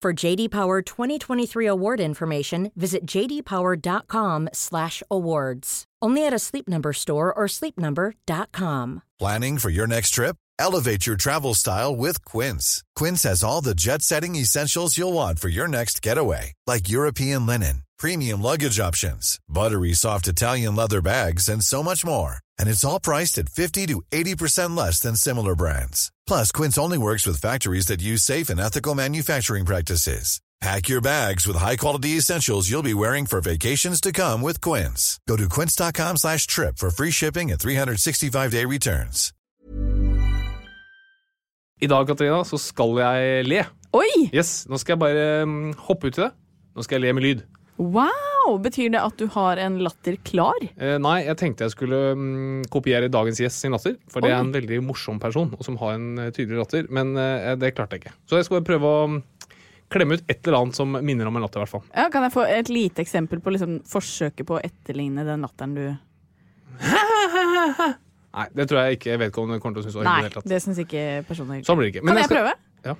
For JD Power 2023 award information, visit jdpower.com/awards. Only at a Sleep Number store or sleepnumber.com. Planning for your next trip? Elevate your travel style with Quince. Quince has all the jet setting essentials you'll want for your next getaway, like European linen, premium luggage options, buttery soft Italian leather bags, and so much more. And it's all priced at 50 to 80% less than similar brands. Plus, Quince only works with factories that use safe and ethical manufacturing practices. Pack your bags with high-quality essentials you'll be wearing for vacations to come with Quince. Go to quince.com slash trip for free shipping and 365-day returns. I dag, Katarina, så skal jeg le. Oi! Yes, Nå skal jeg bare mm, hoppe uti det. Nå skal jeg le med lyd. Wow! Betyr det at du har en latter klar? Eh, nei, jeg tenkte jeg skulle mm, kopiere dagens gjest sin latter. For det er en veldig morsom person, og som har en eh, tydelig latter. Men eh, det klarte jeg ikke. Så jeg skal bare prøve å mm, klemme ut et eller annet som minner om en latter, hvert fall. Ja, kan jeg få et lite eksempel på liksom, forsøket på å etterligne den latteren du Nei, det tror jeg ikke vedkommende kommer til å synes var hyggelig. Nei, det synes syns ikke personen er hyggelig. Sånn blir det ikke. Kan jeg, skal- prøve? Ja.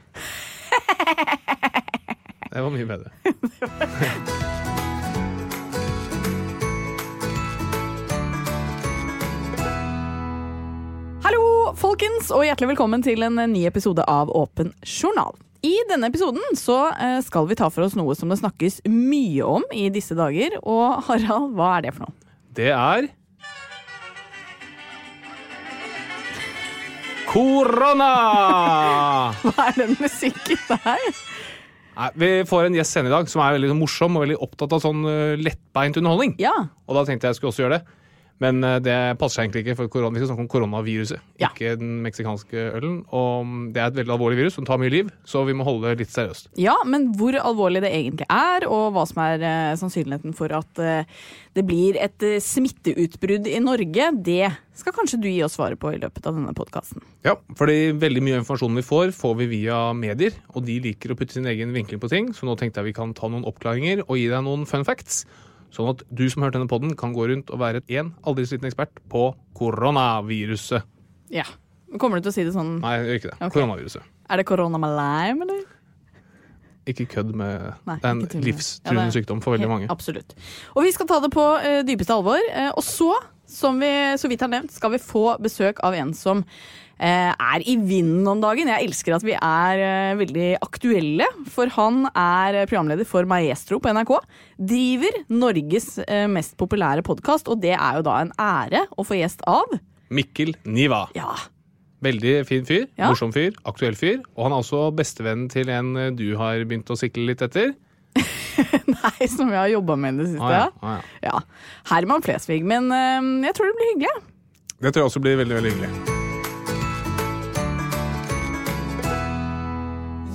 Det var mye bedre. Hallo, folkens, og hjertelig velkommen til en ny episode av Åpen journal. I denne episoden så eh, skal vi ta for oss noe som det snakkes mye om i disse dager. Og Harald, hva er det for noe? Det er Korona! Hva er den musikken der? Nei, vi får en gjest senere i dag som er veldig morsom og veldig opptatt av sånn uh, lettbeint underholdning. Ja. Og da tenkte jeg jeg skulle også gjøre det. Men eh, det passer seg egentlig ikke, for korona, vi skal snakke om koronaviruset, Ja. ikke den meksikanske ølen. Og mm, det er et veldig alvorlig virus som tar mye liv, så vi må holde det litt seriøst. Ja, men hvor alvorlig det egentlig er, og hva som er eh, sannsynligheten for at eh, det blir et eh, smitteutbrudd i Norge, det skal kanskje du gi oss svaret på i løpet av denne podkasten. Ja, fordi veldig mye informasjon vi får, får vi via medier, og de liker å putte sin egen vinkling på ting, så nå tenkte jeg vi kan ta noen oppklaringer og gi deg noen fun facts. Sånn at du som hørte denne podden, kan gå rundt og være en aldri så liten ekspert på koronaviruset. Ja. Kommer du til å si det sånn Nei, jeg gjør ikke det. Okay. Koronaviruset. Er det korona med lime, eller? Ikke kødd med Nei, Det er en livstruende Ja, er sykdom for veldig mange. Absolutt. Og vi skal ta det på uh, dypeste alvor. Uh, og så, som vi så vidt har nevnt, skal vi få besøk av en som er i vinden om dagen. Jeg elsker at vi er eh, veldig aktuelle, for han er programleder for Maestro på NRK. Driver Norges eh, mest populære podkast, og det er jo da en ære å få gjest av. Mikkel Niva. Ja, Veldig fin fyr. Ja. Morsom fyr. Aktuell fyr. Og han er også bestevennen til en eh, du har begynt å sikle litt etter. Nei, som jeg har jobba med i det siste. Ah, ja. ja. Ah, ja. Ja. Herman Flesvig. Men uh, jeg tror det blir hyggelig. Det tror jeg også blir veldig veldig hyggelig.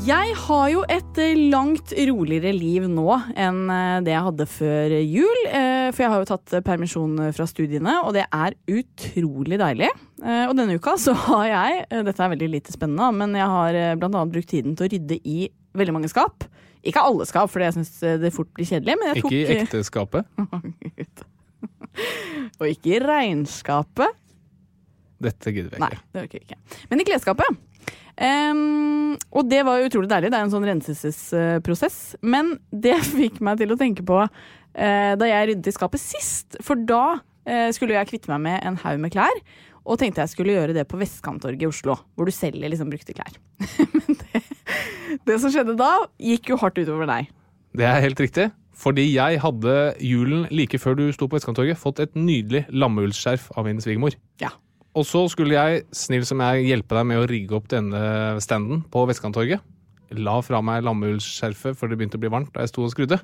Jeg har jo et eh, langt roligere liv nå enn eh, det jeg hadde før jul. eh, For jeg har jo tatt permisjon fra studiene, og det er utrolig deilig. Og denne uka så har jeg Dette er veldig lite spennende, men jeg har bl.a. brukt tiden til å rydde i veldig mange skap. Ikke alle skap, for jeg syns det fort blir kjedelig. Men jeg tok Ikke i ekteskapet. Og ikke i regnskapet. Dette gidder vi Nei, det orker vi ikke. Men i klesskapet. Ehm, og det var utrolig deilig. Det er en sånn renselsesprosess. Men det fikk meg til å tenke på uh, da jeg ryddet i skapet sist. For da uh, skulle jeg kvitte meg med en haug med klær. Og tenkte jeg skulle gjøre det på Vestkanttorget i Oslo, hvor du selger liksom brukte klær. Men det, det som skjedde da, gikk jo hardt utover deg. Det er helt riktig. Fordi jeg hadde julen like før du sto på Vestkanttorget, fått et nydelig lammeullsskjerf av min svigermor. Ja. Og så skulle jeg, snill som jeg, hjelpe deg med å rigge opp denne standen på Vestkanttorget. La fra meg lammeullskjerfet før det begynte å bli varmt da jeg sto og skrudde.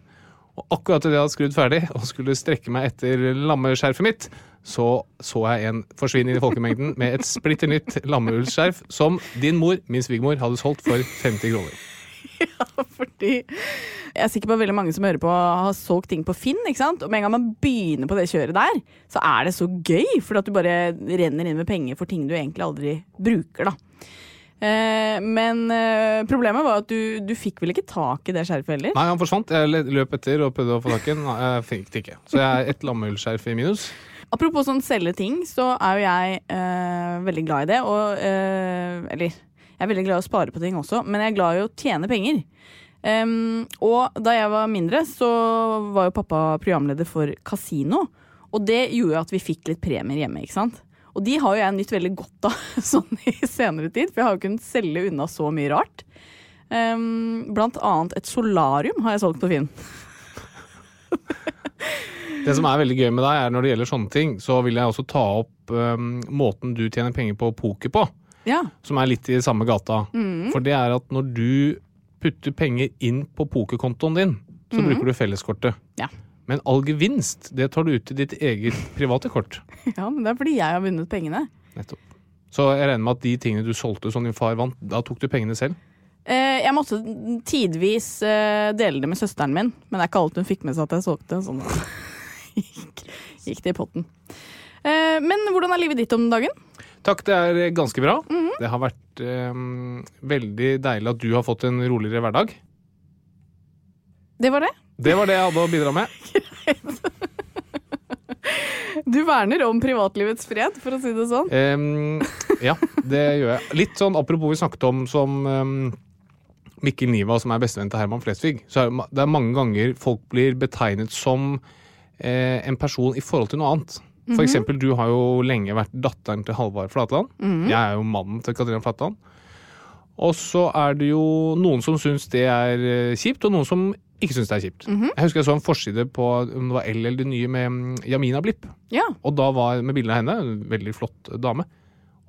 Og akkurat idet jeg hadde skrudd ferdig og skulle strekke meg etter lammeskjerfet mitt, så så jeg en forsvinne inn i folkemengden med et splitter nytt lammeullskjerf som din mor, min svigermor, hadde solgt for 50 kroner. Fordi jeg er sikker på at veldig mange som hører på, har solgt ting på Finn. ikke sant? Og med en gang man begynner på det kjøret der, så er det så gøy. For at du bare renner inn med penger for ting du egentlig aldri bruker. da. Eh, men eh, problemet var at du, du fikk vel ikke tak i det skjerfet heller? Nei, han forsvant. Jeg løp etter og prøvde å få tak i den. Jeg fikk det ikke. Så jeg er ett lammeullskjerf i minus. Apropos sånn selge ting, så er jo jeg eh, veldig glad i det. Og eh, Eller, jeg er veldig glad i å spare på ting også, men jeg er glad i å tjene penger. Um, og da jeg var mindre, så var jo pappa programleder for Casino. Og det gjorde jo at vi fikk litt premier hjemme, ikke sant. Og de har jo jeg nytt veldig godt av sånn i senere tid, for jeg har jo kunnet selge unna så mye rart. Um, blant annet et solarium har jeg solgt på Finn. Det som er veldig gøy med deg, er når det gjelder sånne ting, så vil jeg også ta opp um, måten du tjener penger på poker på, Ja. som er litt i samme gata. Mm. For det er at når du putter penger inn på pokerkontoen din, så bruker du felleskortet. Ja. Men all gevinst, det tar du ut til ditt eget private kort. ja, men det er fordi jeg har vunnet pengene. Nettopp. Så jeg regner med at de tingene du solgte som din far vant, da tok du pengene selv? Eh, jeg måtte tidvis eh, dele det med søsteren min, men det er ikke alt hun fikk med seg at jeg solgte. Sånn gikk, gikk det i potten. Eh, men hvordan er livet ditt om dagen? Takk, det er ganske bra. Mhm. Det har vært øhm, veldig deilig at du har fått en roligere hverdag. Det var det. Det var det jeg hadde å bidra med. Du verner om privatlivets fred, for å si det sånn. Um, ja, det gjør jeg. Litt sånn apropos vi snakket om som um, Mikkel Niva, som er bestevenn til Herman Flesvig. Så er det, er mange ganger folk blir betegnet som eh, en person i forhold til noe annet. For eksempel, du har jo lenge vært datteren til Halvard Flatland. Jeg er jo mannen til Katrine Flatland. Og så er det jo noen som syns det er eh, kjipt, og noen som ikke syns det er kjipt. Jeg husker jeg så en forside på om det var L eller det nye med mm, Jamina Blipp. Ja. Og da var med bilde av henne, en veldig flott dame.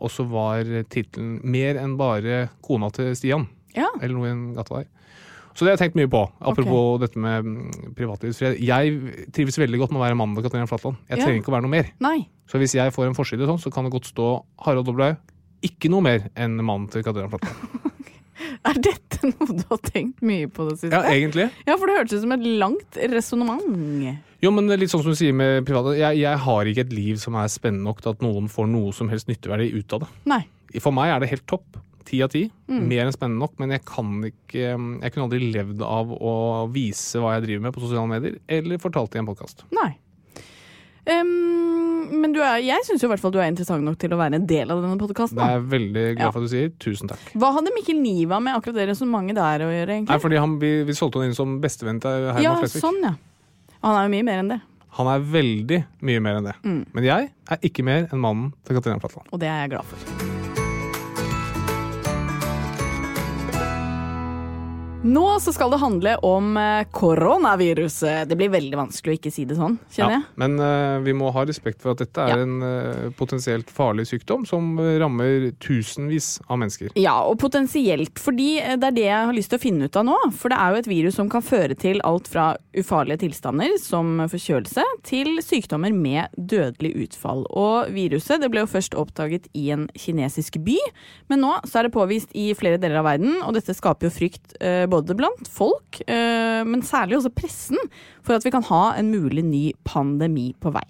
Og så var tittelen 'Mer enn bare kona til Stian'. ja. Eller noe i en gata der. Så det har jeg tenkt mye på. Apropos dette med mm, privatlivsfred. Jeg trives veldig godt med å være mannen til Katarina Flatland. Jeg Ja. trenger ikke å være noe mer. Nei. Så hvis jeg får en forside sånn, så kan det godt stå Harald Doblaug. Ikke noe mer enn mannen til Katarina Flatland. Er dette noe du har tenkt mye på det siste? Ja, egentlig. Ja, for det hørtes ut som et langt resonnement. Jo, men litt sånn som du sier med private. Jeg, jeg har ikke et liv som er spennende nok til at noen får noe som helst nytteverdi ut av det. Nei. For meg er det helt topp. Ti av ti. Mer enn spennende nok, men jeg kan ikke Jeg kunne aldri levd av å vise hva jeg driver med på sosiale medier, eller fortalt det i en podkast. Nei. Um, men du er, jeg syns i hvert fall du er interessant nok til å være en del av denne Det er veldig glad Ja. for at du sier. Tusen takk. Hva hadde Mikkel Niva med akkurat det resonnementet der å gjøre, Nei, fordi han, vi, vi solgte han inn som bestevenn til Herman ja, Flesvig. sånn, ja. Han er jo mye mer enn det, Han er veldig mye mer enn det. Men jeg er ikke mer enn mannen til Katarina Flatland. og det er jeg glad for. Nå så skal det handle om eh, koronaviruset. Det blir veldig vanskelig å ikke si det sånn, kjenner jeg. Men uh, vi må ha respekt for at dette er Ja. en uh, potensielt farlig sykdom som rammer tusenvis av mennesker. Ja, og potensielt, fordi det er det jeg har lyst til å finne ut av nå. For det er jo et virus som kan føre til alt fra ufarlige tilstander, som forkjølelse, til sykdommer med dødelig utfall. Og viruset det ble jo først oppdaget i en kinesisk by, men nå så er det påvist i flere deler av verden, og dette skaper jo frykt eh, både blant folk, eh, men særlig også pressen, for at vi kan ha en mulig ny pandemi på vei.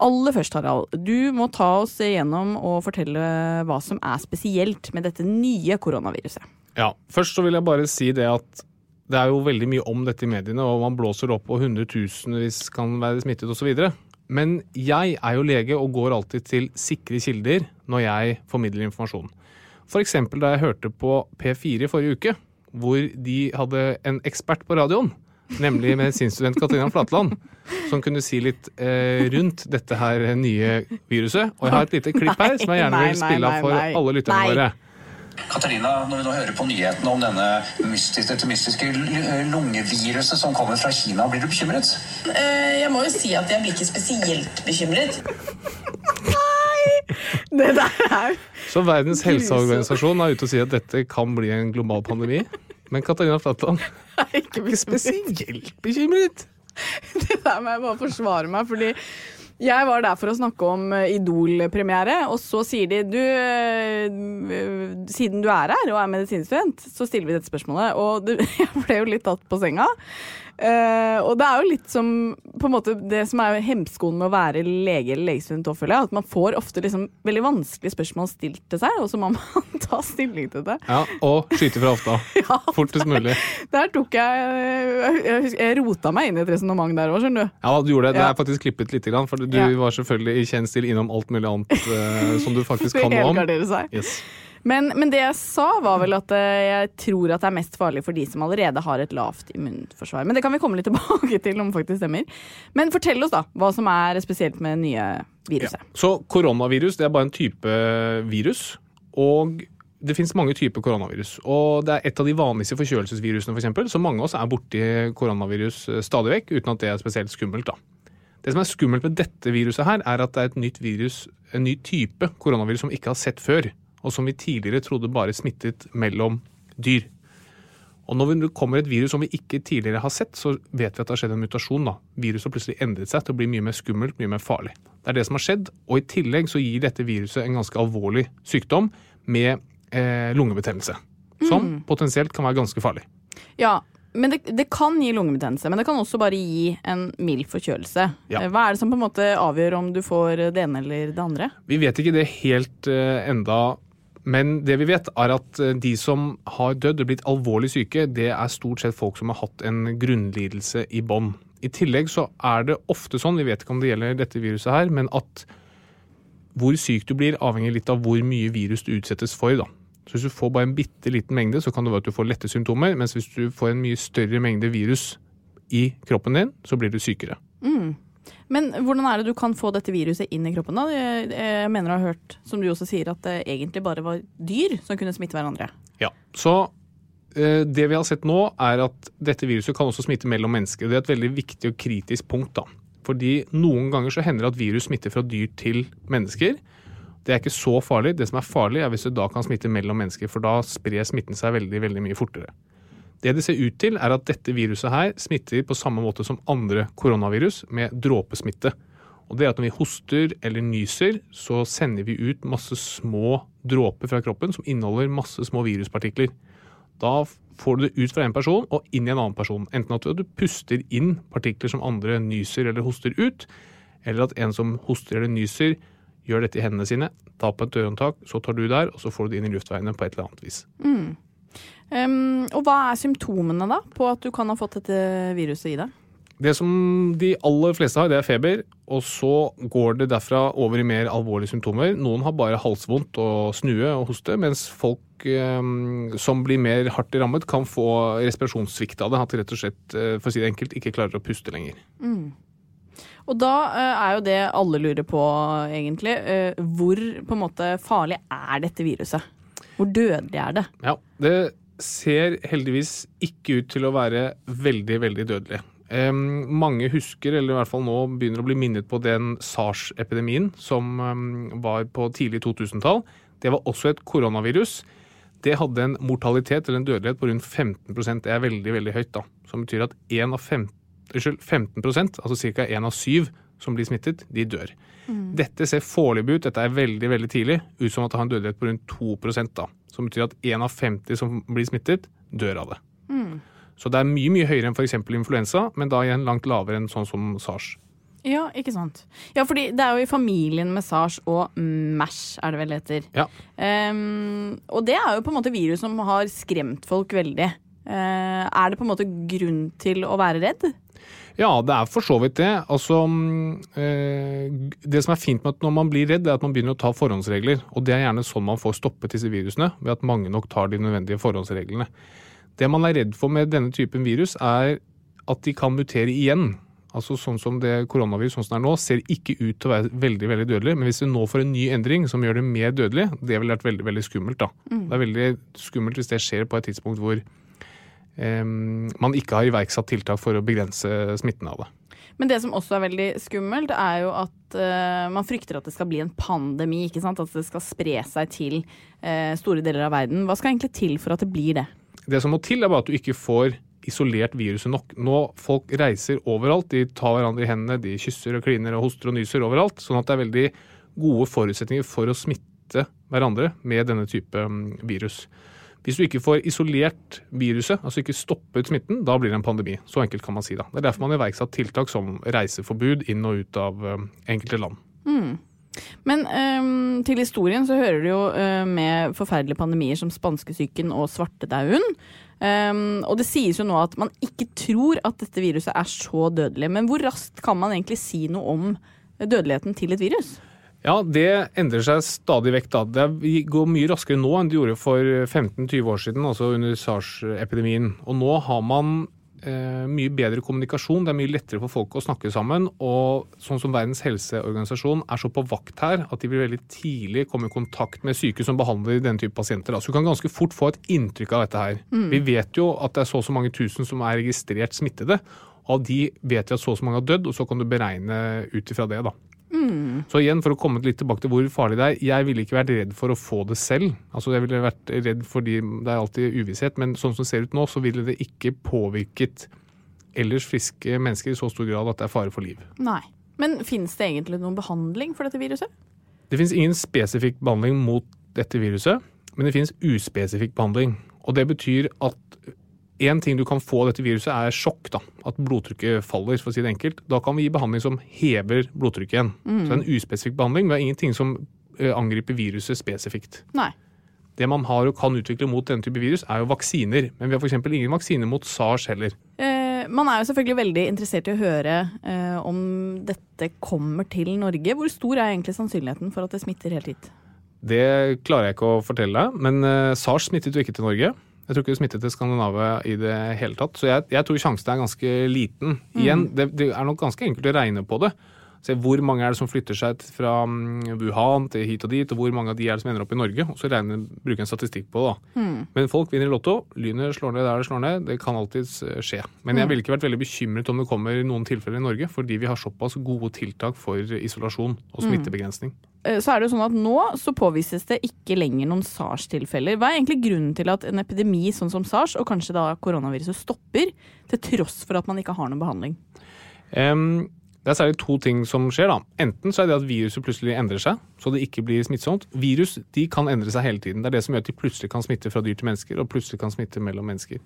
Aller først, Harald, du må ta oss igjennom og fortelle hva som er spesielt med dette nye koronaviruset. Ja, Først så vil jeg bare si det at det er jo veldig mye om dette i mediene, og man blåser opp og hundretusenvis kan være smittet osv. Men jeg er jo lege og går alltid til sikre kilder når jeg formidler informasjon. F.eks. da jeg hørte på P4 i forrige uke, hvor de hadde en ekspert på radioen nemlig medisinstudent Katarina Flatland, som kunne si litt eh, rundt dette her nye viruset. Og jeg har et lite klipp her som jeg gjerne vil spille av for alle lytterne våre. Katarina, når vi nå hører på nyhetene om denne mystiske, dette mystiske lungeviruset som kommer fra Kina, blir du bekymret? Eh, Jeg må jo si at jeg blir ikke spesielt bekymret. Det der er Så Verdens helseorganisasjon er ute og sier at dette kan bli en global pandemi. Men Katarina Flatland ikke ikke spesielt bekymret. Det der må jeg bare forsvare meg, fordi jeg var der for å snakke om eh, Idol-premiere, og så sier de du, eh, siden du er her og er medisinstudent, så stiller vi dette spørsmålet. Og jeg ble jo litt tatt på senga. Eh, og det er jo litt som på en måte det som er hemskoen med å være lege eller legestudent, føler jeg, at man får ofte liksom veldig vanskelige spørsmål stilt til seg, og så må man ta stilling til det. Ja, Og skyte fra hofta. Ja, Fortest mulig. Der tok jeg Jeg, jeg, rota meg inn i et resonnement der òg, skjønner du. Ja, du gjorde det. Det er faktisk klippet litt, grann, for du Ja. var selvfølgelig i kjent stil innom alt mulig annet uh, som du faktisk kan noe om. seg. Yes. Men, men det jeg sa, var vel at eh, jeg tror at det er mest farlig for de som allerede har et lavt immunforsvar. Men det kan vi komme litt tilbake til om faktisk stemmer. Men fortell oss da hva som er spesielt med nye viruset. Så koronavirus det er bare en type virus, og det finnes mange typer koronavirus. Og det er et av de vanligste forkjølelsesvirusene, for eksempel, så mange av oss er borti koronavirus eh, stadig vekk, uten at det er spesielt skummelt. da. Det som er skummelt med dette viruset her, er at det er et nytt virus, en ny type koronavirus som vi ikke har sett før, og som vi tidligere trodde bare smittet mellom dyr. Og når det kommer et virus som vi ikke tidligere har sett, så vet vi at det har skjedd en mutasjon. da. Viruset har plutselig endret seg til å bli mye mer skummelt, mye mer farlig. Det er det som har skjedd, og i tillegg så gir dette viruset en ganske alvorlig sykdom med eh, lungebetennelse. Som potensielt kan være ganske farlig. Ja, men det, det kan gi lungebetennelse, men det kan også bare gi en mild forkjølelse. Ja. Eh, Hva er det som på en måte avgjør om du får det ene eller det andre? Vi vet ikke det helt eh, enda, men det vi vet er at eh, de som har dødd og blitt alvorlig syke, det er stort sett folk som har hatt en grunnlidelse i bånn. I tillegg så er det ofte sånn, vi vet ikke om det gjelder dette viruset her, men at hvor syk du blir avhenger litt av hvor mye virus du utsettes for. da. Så Hvis du får bare en bitte liten mengde, så kan det være at du får lette symptomer. Mens hvis du får en mye større mengde virus i kroppen din, så blir du sykere. Men hvordan er det du kan få dette viruset inn i kroppen? da? Jeg, mener du har hørt, som du også sier, at det egentlig bare var dyr som kunne smitte hverandre. Ja, så eh, det vi har sett nå er at dette viruset kan også smitte mellom mennesker. Det er et veldig viktig og kritisk punkt. da. Fordi noen ganger så hender det at virus smitter fra dyr til mennesker. Det er ikke så farlig. Det som er farlig, er hvis det da kan smitte mellom mennesker, for da sprer smitten seg veldig, veldig mye fortere. Det det ser ut til, er at dette viruset her smitter på samme måte som andre koronavirus, med dråpesmitte. Og det er at når vi hoster eller nyser, så sender vi ut masse små dråper fra kroppen som inneholder masse små viruspartikler. Da får du det ut fra en person og inn i en annen person. Enten at du puster inn partikler som andre nyser eller hoster ut, eller at en som hoster eller nyser, gjør dette i hendene sine, Ta på et dørhåndtak, så tar du der, og så får du det inn i luftveiene på et eller annet vis. Um, og hva er symptomene da på at du kan ha fått dette viruset i deg? Det som de aller fleste har, det er feber, og så går det derfra over i mer alvorlige symptomer. Noen har bare halsvondt og snue og hoste, mens folk eh, som blir mer hardt rammet, kan få respirasjonssvikt av det. At de rett og slett, eh, for å si det enkelt, ikke klarer å puste lenger. Og da eh, er jo det alle lurer på, egentlig. eh, hvor på en måte farlig er dette viruset? Hvor dødelig er det? Ja, det ser heldigvis ikke ut til å være veldig, veldig dødelig. Um, mange husker, eller i hvert fall nå begynner å bli minnet på den SARS-epidemien som um, var på tidlig 2000-tall. Det var også et koronavirus. Det hadde en mortalitet eller en dødelighet på rundt 15% Det er veldig veldig høyt. da. Som betyr at 1 av 15, unnskyld, 15 altså ca. 1 av 7 som blir smittet, de dør. Dette ser foreløpig ut, dette er veldig veldig tidlig, ut som at det har en dødelighet på rundt 2 da. Som betyr at 1 av 50 som blir smittet, dør av det. Så det er mye mye høyere enn f.eks. influensa, men da igjen langt lavere enn sånn som SARS. Ja, ikke sant. Ja, fordi det er jo i familien med SARS og MERS, er det vel heter. Ja. Um, og det er jo på en måte virus som har skremt folk veldig. Uh, er det på en måte grunn til å være redd? Ja, det er for så vidt det. Altså, mm, eh, det som er fint med at når man blir redd, er at man begynner å ta forhåndsregler. Og det er gjerne sånn man får stoppet disse virusene, ved at mange nok tar de nødvendige forhåndsreglene. Det man er redd for med denne typen virus, er at de kan mutere igjen. Altså sånn som det koronavirus sånn som det er nå, ser ikke ut til å være veldig veldig dødelig. Men hvis du nå får en ny endring som gjør det mer dødelig, det ville vært veldig veldig skummelt. da. Det er veldig skummelt hvis det skjer på et tidspunkt hvor man ikke har iverksatt tiltak for å begrense smitten av det. Men det som også er veldig skummelt, er jo at eh, man frykter at det skal bli en pandemi. ikke sant? At det skal spre seg til eh, store deler av verden. Hva skal egentlig til for at det blir det? Det som må til, er bare at du ikke får isolert viruset nok. Nå Folk reiser overalt. De tar hverandre i hendene, de kysser og kliner og hoster og nyser overalt. Sånn at det er veldig gode forutsetninger for å smitte hverandre med denne type mm, virus. Hvis du ikke får isolert viruset, altså ikke stoppet smitten, da blir det en pandemi. Så enkelt kan man si da. Det er derfor man har iverksatt tiltak som reiseforbud inn og ut av eh, enkelte land. Men øhm, til historien så hører det jo øh, med forferdelige pandemier som spanskesyken og svartedauden. Um, og det sies jo nå at man ikke tror at dette viruset er så dødelig. Men hvor raskt kan man egentlig si noe om dødeligheten til et virus? Ja, det endrer seg stadig vekk. da. Det går mye raskere nå enn det gjorde for 15-20 år siden, altså under SARS-epidemien. Og nå har man eh, mye bedre kommunikasjon, det er mye lettere for folk å snakke sammen. Og sånn som Verdens helseorganisasjon er så på vakt her at de vil veldig tidlig komme i kontakt med syke som behandler denne type pasienter. Altså, Så du kan ganske fort få et inntrykk av dette her. Vi vet jo at det er så og så mange tusen som er registrert smittede. Av de vet vi at så og så mange har dødd, og så kan du beregne ut ifra det. da. Så igjen, for å komme litt tilbake til hvor farlig det er. Jeg ville ikke vært redd for å få det selv. Altså Jeg ville vært redd fordi det er alltid uvisshet, men sånn som det ser ut nå, så ville det ikke påvirket ellers friske mennesker i så stor grad at det er fare for liv. Nei. Men fins det egentlig noen behandling for dette viruset? Det finnes ingen spesifikk behandling mot dette viruset, men det finnes uspesifikk behandling. Og det betyr at én ting du kan få av dette viruset, er sjokk. da, At blodtrykket faller, for å si det enkelt. Da kan vi gi behandling som hever blodtrykket igjen. Så det er en uspesifikk behandling. Vi har ingenting som eh, angriper viruset spesifikt. Nei. Det man har og kan utvikle mot denne type virus, er jo vaksiner. Men vi har f.eks. ingen vaksiner mot SARS heller. Eh, man er jo selvfølgelig veldig interessert i å høre eh, om dette kommer til Norge. Hvor stor er egentlig sannsynligheten for at det smitter helt hit? Det klarer jeg ikke å fortelle deg, men eh, SARS smittet jo ikke til Norge. Jeg tror ikke det smittet til Skandinavia i det hele tatt. Så jeg, jeg tror sjansen er ganske liten. Igjen, det, det er nok ganske enkelt å regne på det. Se hvor mange er det som flytter seg fra mm, Wuhan til hit og dit, og hvor mange av de er det som ender opp i Norge. Og så regner, bruker en statistikk på det. da. Men folk vinner i Lotto. Lynet slår ned der det slår ned. Det kan alltids skje. Men jeg ville ikke vært veldig bekymret om det kommer noen tilfeller i Norge, fordi vi har såpass gode tiltak for isolasjon og smittebegrensning. Mm så er det jo sånn at Nå så påvises det ikke lenger noen SARS-tilfeller. Hva er egentlig grunnen til at en epidemi sånn som SARS, og kanskje da koronaviruset, stopper, til tross for at man ikke har noen behandling? Em, det er særlig to ting som skjer. da. Enten så er det at viruset plutselig endrer seg, så det ikke blir smittsomt. Virus de kan endre seg hele tiden. Det er det som gjør at de plutselig kan smitte fra dyr til mennesker, og plutselig kan smitte mellom mennesker.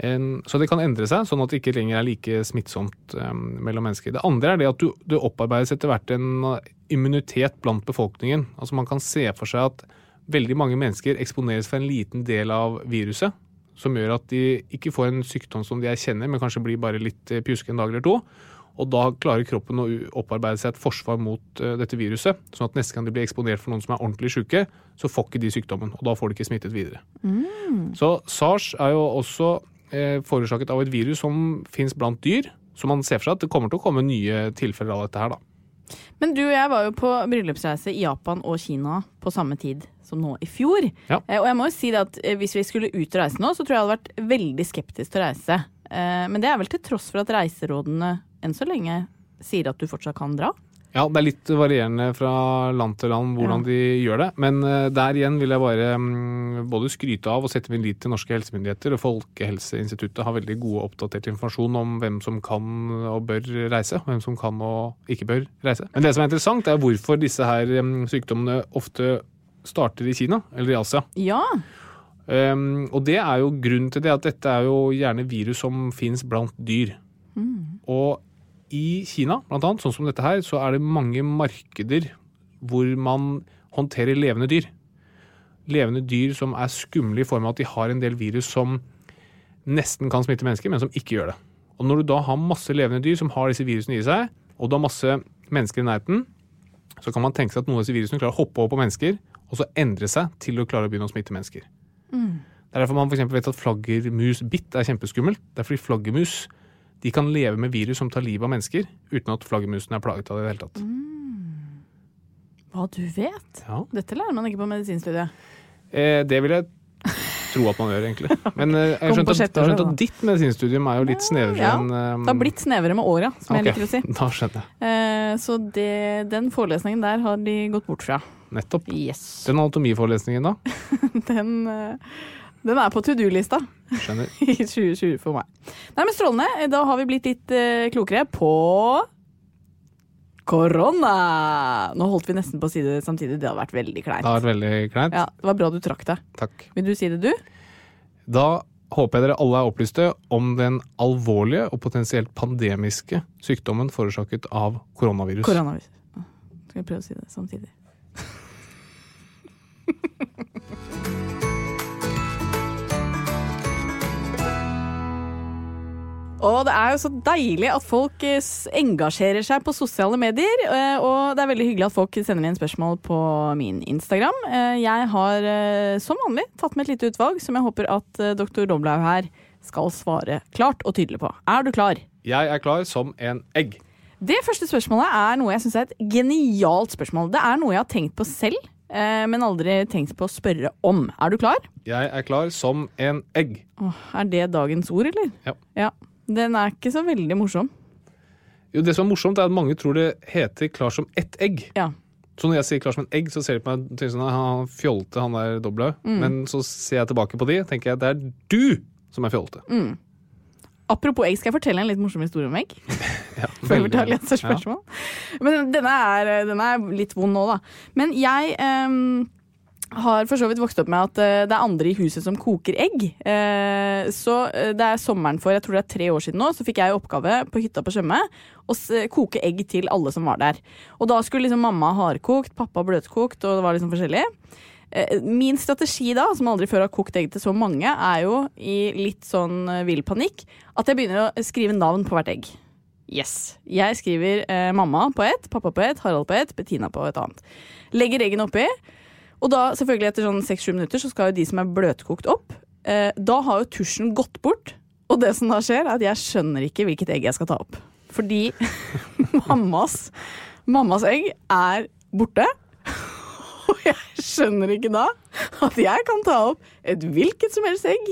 Så det kan endre seg, sånn at det ikke lenger er like smittsomt mellom mennesker. Det andre er det at du, det opparbeides etter hvert en uh, immunitet blant befolkningen. Altså Man kan se for seg at veldig mange mennesker eksponeres for en liten del av viruset, som gjør at de ikke får en sykdom som de erkjenner, men kanskje blir bare litt eh, pjuske en dag eller to. Og da klarer kroppen å opparbeide seg et forsvar mot eh, dette viruset. Sånn at neste gang de blir eksponert for noen som er ordentlig syke, så får ikke de sykdommen. Og da får de ikke smittet videre. Så SARS er jo også eh, forårsaket av et virus som fins blant dyr. Så man ser for seg at det kommer til å komme nye tilfeller av dette her, da. Men du og jeg var jo på bryllupsreise i Japan og Kina på samme tid som nå i fjor. Ja. Eh, Og jeg må jo si det at eh, hvis vi skulle ut og reise nå, så tror jeg jeg hadde vært veldig skeptisk til å reise. Eh, Men det er vel til tross for at reiserådene enn så lenge sier at du fortsatt kan dra? Ja, det er litt varierende fra land til land hvordan de gjør det. Men eh, der igjen vil jeg bare mm, både skryte av og sette min lit til norske helsemyndigheter. og Folkehelseinstituttet har veldig god og oppdatert informasjon om hvem som kan og bør reise, og hvem som kan og ikke bør reise. Men det som er interessant, er hvorfor disse her mm, sykdommene ofte starter i Kina eller i Asia. Ja. Um, og det er jo grunnen til det at dette er jo gjerne virus som fins blant dyr. Og i Kina, blant annet, sånn som dette her, så er det mange markeder hvor man håndterer levende dyr. Levende dyr som er skumle i form av at de har en del virus som nesten kan smitte mennesker, men som ikke gjør det. Og når du da har masse levende dyr som har disse virusene i seg, og du har masse mennesker i nærheten, så kan man tenke seg at noen av disse virusene klarer å hoppe over på mennesker, og så endre seg til å klare å begynne å smitte mennesker. Det er derfor man for eksempel vet at flaggermusbitt er kjempeskummelt. Det er fordi flaggermus de kan leve med virus som tar livet av mennesker, uten at flaggermusen er plaget av det i det hele tatt. Hva du vet? Ja. Dette lærer man ikke på medisinstudiet. Eh, det vil jeg tro at man gjør, egentlig. Men eh, jeg har skjønt at, skjønt at ditt medisinstudium er jo litt snevrere Ja, enn um... Det har blitt snevrere med åra, som jeg liker å si. Da skjønner jeg. Eh, så det, den forelesningen der har de gått bort fra. Nettopp. Yes. Den anatomiforelesningen, da? Den, eh, den er på to do-lista Skjønner. i 2020 for meg. Nei, men Strålende. Da har vi blitt litt eh, klokere på korona. Nå holdt vi nesten på å si det samtidig. Det hadde vært veldig Det kleint. har vært veldig kleint. Ja, det var bra du trakk deg. Takk. Vil du si det, du? Da håper jeg dere alle er opplyste om den alvorlige og potensielt pandemiske sykdommen forårsaket av koronavirus. Koronavirus. Skal vi prøve å si det samtidig? Og det er jo så deilig at folk eh, engasjerer seg på sosiale medier. eh, Og det er veldig hyggelig at folk sender inn spørsmål på min Instagram. Eh, Jeg har som vanlig tatt med et lite utvalg som jeg håper at doktor Doblaug her skal svare klart og tydelig på. Er du klar? Jeg er klar som en egg. Det første spørsmålet er noe jeg syns er et genialt spørsmål. Det er noe jeg har tenkt på selv, men aldri tenkt på å spørre om. Er du klar? Jeg er klar som en egg. Åh, er det dagens ord, eller? Ja. ja. Den er ikke så veldig morsom. Jo, det som er morsomt, er at mange tror det heter klar som ett egg. Ja. Så når jeg sier klar som en egg, så ser de på meg og tenker sånn Han fjolte, han der doble. Mm. Men så ser jeg tilbake på de, tenker jeg det er du som er fjolte. Mm. Apropos egg, skal jeg fortelle en litt morsom historie om egg? Ja, veldig spørsmål. Men denne er, denne er litt vond nå, da. Men jeg ehm, har for så vidt vokst opp med at eh, det er andre i huset som koker egg. Eh, så eh, det er sommeren for jeg tror det er tre år siden nå, så fikk jeg oppgave på hytta på Tjøme å koke egg til alle som var der. Og da skulle liksom mamma hardkokt, pappa bløtkokt, og det var liksom forskjellig. Min strategi da, som aldri før har kokt egg til så mange, er jo i litt sånn vill panikk at jeg begynner å skrive navn på hvert egg. Yes. Jeg skriver mamma på ett, pappa på ett, Harald på ett, Bettina på et annet. Legger eggene oppi, og da selvfølgelig etter sånn seks-sju minutter så skal jo de som er bløtkokt opp. Eh, da har jo tusjen gått bort, og det som da skjer, er at jeg skjønner ikke hvilket egg jeg skal ta opp. Fordi mammas, mammas egg er borte. Og jeg skjønner ikke da at jeg kan ta opp et hvilket som helst egg.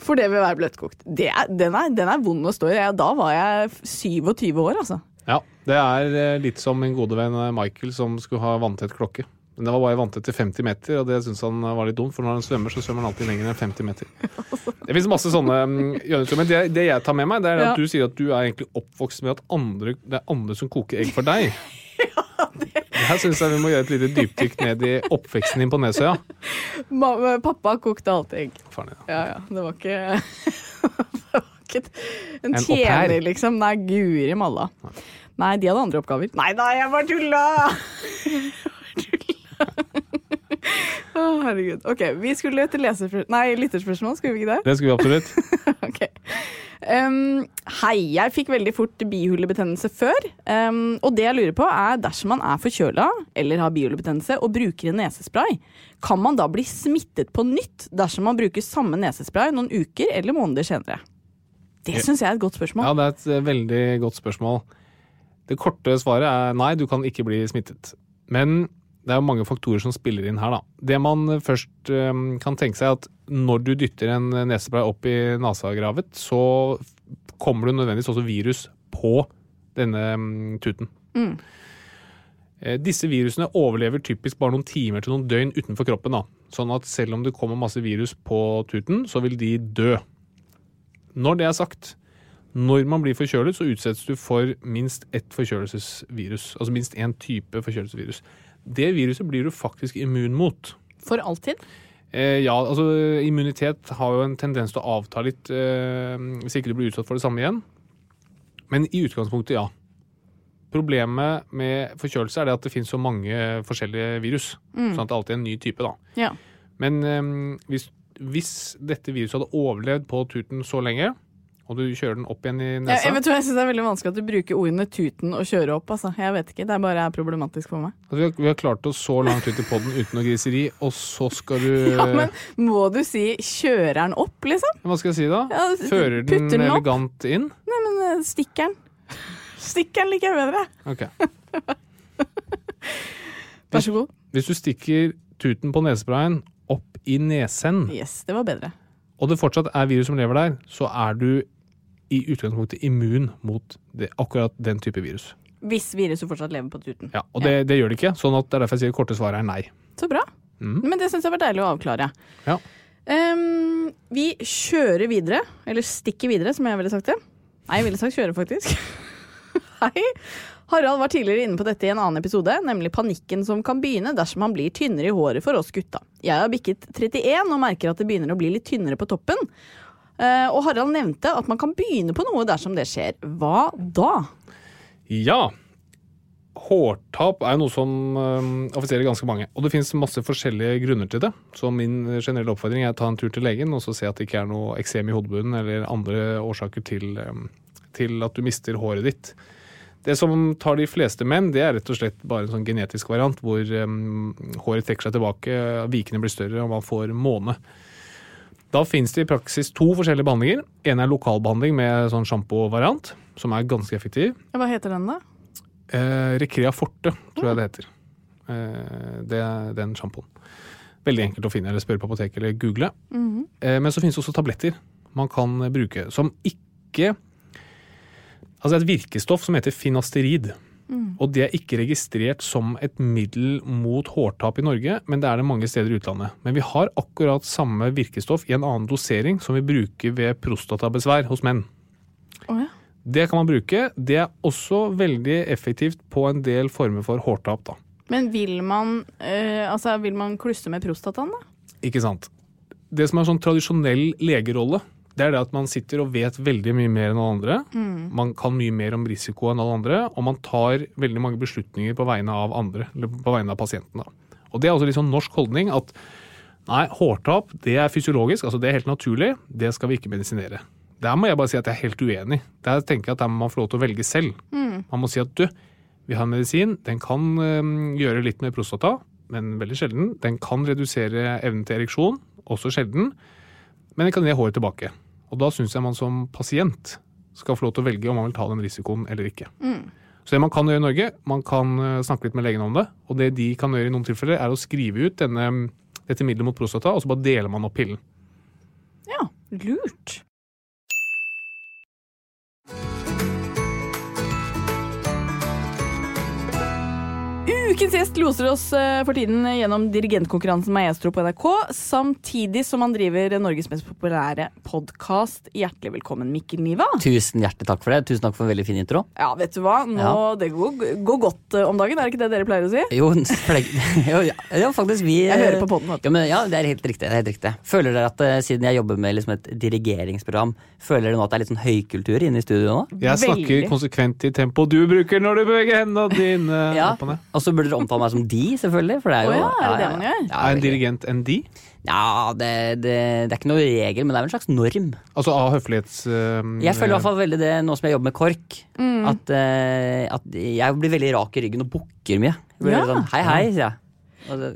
For det vil være bløtkokt. Er, den, er, den er vond å stå i. Da var jeg 27 år, altså. Ja, det er eh, litt som min gode venn eh, Michael som skulle ha vanntett klokke. Men det var bare vanntett til 50 meter, og det syns han var litt dumt, for når han svømmer, så svømmer han alltid lenger enn 50 meter. Det finnes masse sånne mm, gjøremål, men det, det jeg tar med meg, det er Ja. at du sier at du er egentlig oppvokst med at andre, det er andre som koker egg for deg. Her syns jeg vi må gjøre et lite dypdykk ned i oppveksten din på Nesøya. Ma- Pappa kokte alltid egg. Faen, ja. Ja, ja. Det var ikke, det var ikke en, En tjener, liksom. Nei, guri malla. Nei, de hadde andre oppgaver. Nei da, jeg bare tulla! Jeg oh, herregud. Ok, vi skulle til Nei, lytterspørsmål, skulle vi ikke det? Det skulle vi absolutt. Ok. Um, hei, jeg fikk veldig fort bihulebetennelse før. Um, og det jeg lurer på er dersom man er forkjøla eller har bihulebetennelse og bruker en nesespray, kan man da bli smittet på nytt dersom man bruker samme nesespray noen uker eller måneder senere? Det syns jeg er et godt spørsmål. Ja, det er et eh, veldig godt spørsmål. Det korte svaret er nei, du kan ikke bli smittet. Men det er jo mange faktorer som spiller inn her, da. Det man først eh, kan tenke seg, er at når du dytter en nesespray opp i nasagravet, så kommer det nødvendigvis også virus på denne mm, tuten. Mm. Eh, Disse virusene overlever typisk bare noen timer til noen døgn utenfor kroppen. da. Sånn at selv om det kommer masse virus på tuten, så vil de dø. Når det er sagt, når man blir forkjølet, så utsettes du for minst ett forkjølelsesvirus. Altså minst én type forkjølelsesvirus. Det viruset blir du faktisk immun mot. For alltid? Eh, ja, altså immunitet har jo en tendens til å avta litt eh, hvis ikke du blir utsatt for det samme igjen. Men i utgangspunktet, ja. Problemet med forkjølelse er det at det finnes så mange forskjellige virus. Mm. Sånn at det alltid er en ny type, da. Ja. Men eh, hvis, hvis dette viruset hadde overlevd på tuten så lenge, og du kjører den opp igjen i nesa. nesa jeg, jeg syns det er veldig vanskelig at du bruker ordene tuten og kjøre opp. Altså. Jeg vet ikke, Det er bare er problematisk for meg. altså, vi, har, vi har klart oss så langt ut i poden uten noe griseri, og så skal du Ja, men Må du si 'kjører den opp', liksom? Hva skal jeg si, da? Ja, Fører den den elegant inn? Nei, men stikker den. Stikker den liker jeg bedre. Ok. Vær så god. Hvis du stikker tuten på nesesprayen opp i nesen, Yes, det var bedre. og det fortsatt er virus som lever der, så er du i utgangspunktet immun mot det, akkurat den type virus. Hvis viruset fortsatt lever på tuten. Ja, Og det, det gjør det ikke, sånn at det er derfor jeg sier det korte svaret er nei. Så bra. Mm. Men det syns jeg var deilig å avklare. Ja. Um, vi kjører videre, eller stikker videre, som jeg ville sagt det. Nei, jeg ville sagt kjøre, faktisk. Hei. Harald var tidligere inne på dette i en annen episode, nemlig panikken som kan begynne dersom man blir tynnere i håret for oss gutta. Jeg har bikket 31 og merker at det begynner å bli litt tynnere på toppen. Eh, og Harald nevnte at man kan begynne på noe dersom det skjer. Hva da? Ja. Hårtap er noe som affiserer ganske mange. Og det finnes masse forskjellige grunner til det. Så min generelle oppfordring er å ta en tur til legen og så se at det ikke er noe eksem i hodebunnen eller andre årsaker til, um, til at du mister håret ditt. Det som tar de fleste menn, det er rett og slett bare en sånn genetisk variant hvor um, håret trekker seg tilbake, vikene blir større og man får måne. Da finnes det i praksis to forskjellige behandlinger. En er lokalbehandling med sånn sjampo-variant, som er ganske effektiv. Hva heter den, da? Eh, Recrea Forte, tror jeg det heter. Eh, det er den sjampoen. Veldig enkelt å finne, eller spørre på apoteket eller google. eh, men så finnes det også tabletter man kan bruke, som ikke Altså et virkestoff som heter finasterid. Og det er ikke registrert som et middel mot hårtap i Norge, men det er det mange steder i utlandet. Men vi har akkurat samme virkestoff i en annen dosering som vi bruker ved prostatabesvær hos menn. Oh, ja. Det kan man bruke. Det er også veldig effektivt på en del former for hårtap. da. Men vil man, øh, altså, vil man klusse med prostataen, da? Ikke sant? Det som er en sånn tradisjonell legerolle, det er det at man sitter og vet veldig mye mer enn alle andre. Man kan mye mer om risiko enn alle andre, og man tar veldig mange beslutninger på vegne av andre, eller på vegne av pasienten. da. Og Det er også litt sånn norsk holdning at nei, hårtap det er fysiologisk, altså det er helt naturlig, det skal vi ikke medisinere. Der må jeg bare si at jeg er helt uenig. Der tenker jeg at der må man få lov til å velge selv. Man må si at du, vi har en medisin, den kan øhm, gjøre litt med prostata, men veldig sjelden. Den kan redusere evnen til ereksjon, også sjelden. Men jeg kan gi håret tilbake. Og da syns jeg man som pasient skal få lov til å velge om man vil ta den risikoen eller ikke. Så det man kan gjøre i Norge, man kan øh, snakke litt med legen om det. Og det de kan gjøre i noen tilfeller, er å skrive ut denne, dette middelet mot prostata, og så bare deler man opp pillen. Ja, lurt. Ukens gjest loser oss eh, for tiden gjennom dirigentkonkurransen Maestro på NRK, samtidig som han driver Norges mest populære podkast. Hjertelig velkommen, Mikkel Niva. Tusen hjertelig takk for det. Tusen takk for en veldig fin intro. Ja, vet du hva? Nå, Ja. Det går, går godt eh, om dagen, er det ikke det dere pleier å si? Jo, jo ja, faktisk vi Jeg hører på podden, vet. Ja, ja, det er helt riktig. Det er helt riktig. Føler dere at eh, siden jeg jobber med liksom et dirigeringsprogram, føler dere nå at det er litt sånn høykultur inne i studio nå? Jeg snakker Veldig. konsekvent i tempo du bruker når du beveger hendene dine Ja, opp og ned. Burde dere omtale meg som de, selvfølgelig. For det er jo oh, ja, er det det man gjør? Ja, Er en dirigent en de? ja det, det, det er ikke noe regel, men det er vel en slags norm. Altså av høflighets... Uh, Jeg føler i hvert fall veldig det nå som jeg jobber med KORK. Mm. At, uh, at jeg blir veldig rak i ryggen og bukker mye. Jeg blir Ja. sånn, hei, hei, sier jeg.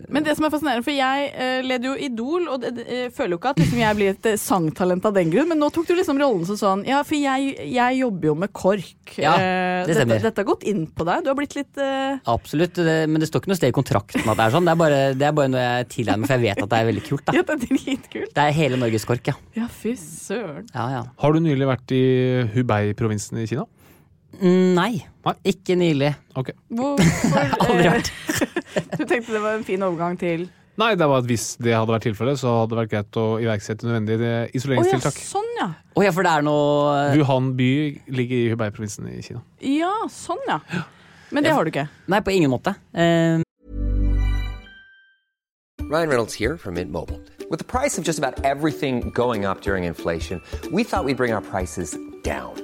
Men det som er fascinerende, for jeg eh, leder jo Idol, og det, føler jo ikke at liksom, jeg blir et eh, sangtalent av den grunn, men nå tok du liksom rollen som sånn Ja, for jeg, jeg jobber jo med KORK. Ja, Eh, det stemmer. Dette, dette har gått inn på deg. Du har blitt litt eh, Absolutt, det, men det står ikke noe sted i kontrakten at det er sånn. Det er bare, det er bare noe jeg tilegner meg, for jeg vet at det er veldig kult. da. Ja, det er dritkult. Det er hele Norges KORK, ja. Ja, fy søren. ja, ja. Har du nylig vært i Hubei-provinsen i Kina? Nei, Nei. ikke nylig. Ok. Hvorfor Aldri eh, vært. Du tenkte det var en fin overgang til Nei, det var at hvis det hadde vært tilfellet, så hadde det vært greit å iverksette nødvendige ja, isoleringstiltak. sånn ja. Oh, ja, for det er noe Wuhan by ligger i Hubei-provinsen i Kina. Ja, sånn ja. Men det har du ikke. Nei, på ingen måte. Eh, Ryan Reynolds her fra Mint Mobile. prisen the price alt som går opp going inflasjonen, during trodde at vi skulle bringe our prices down.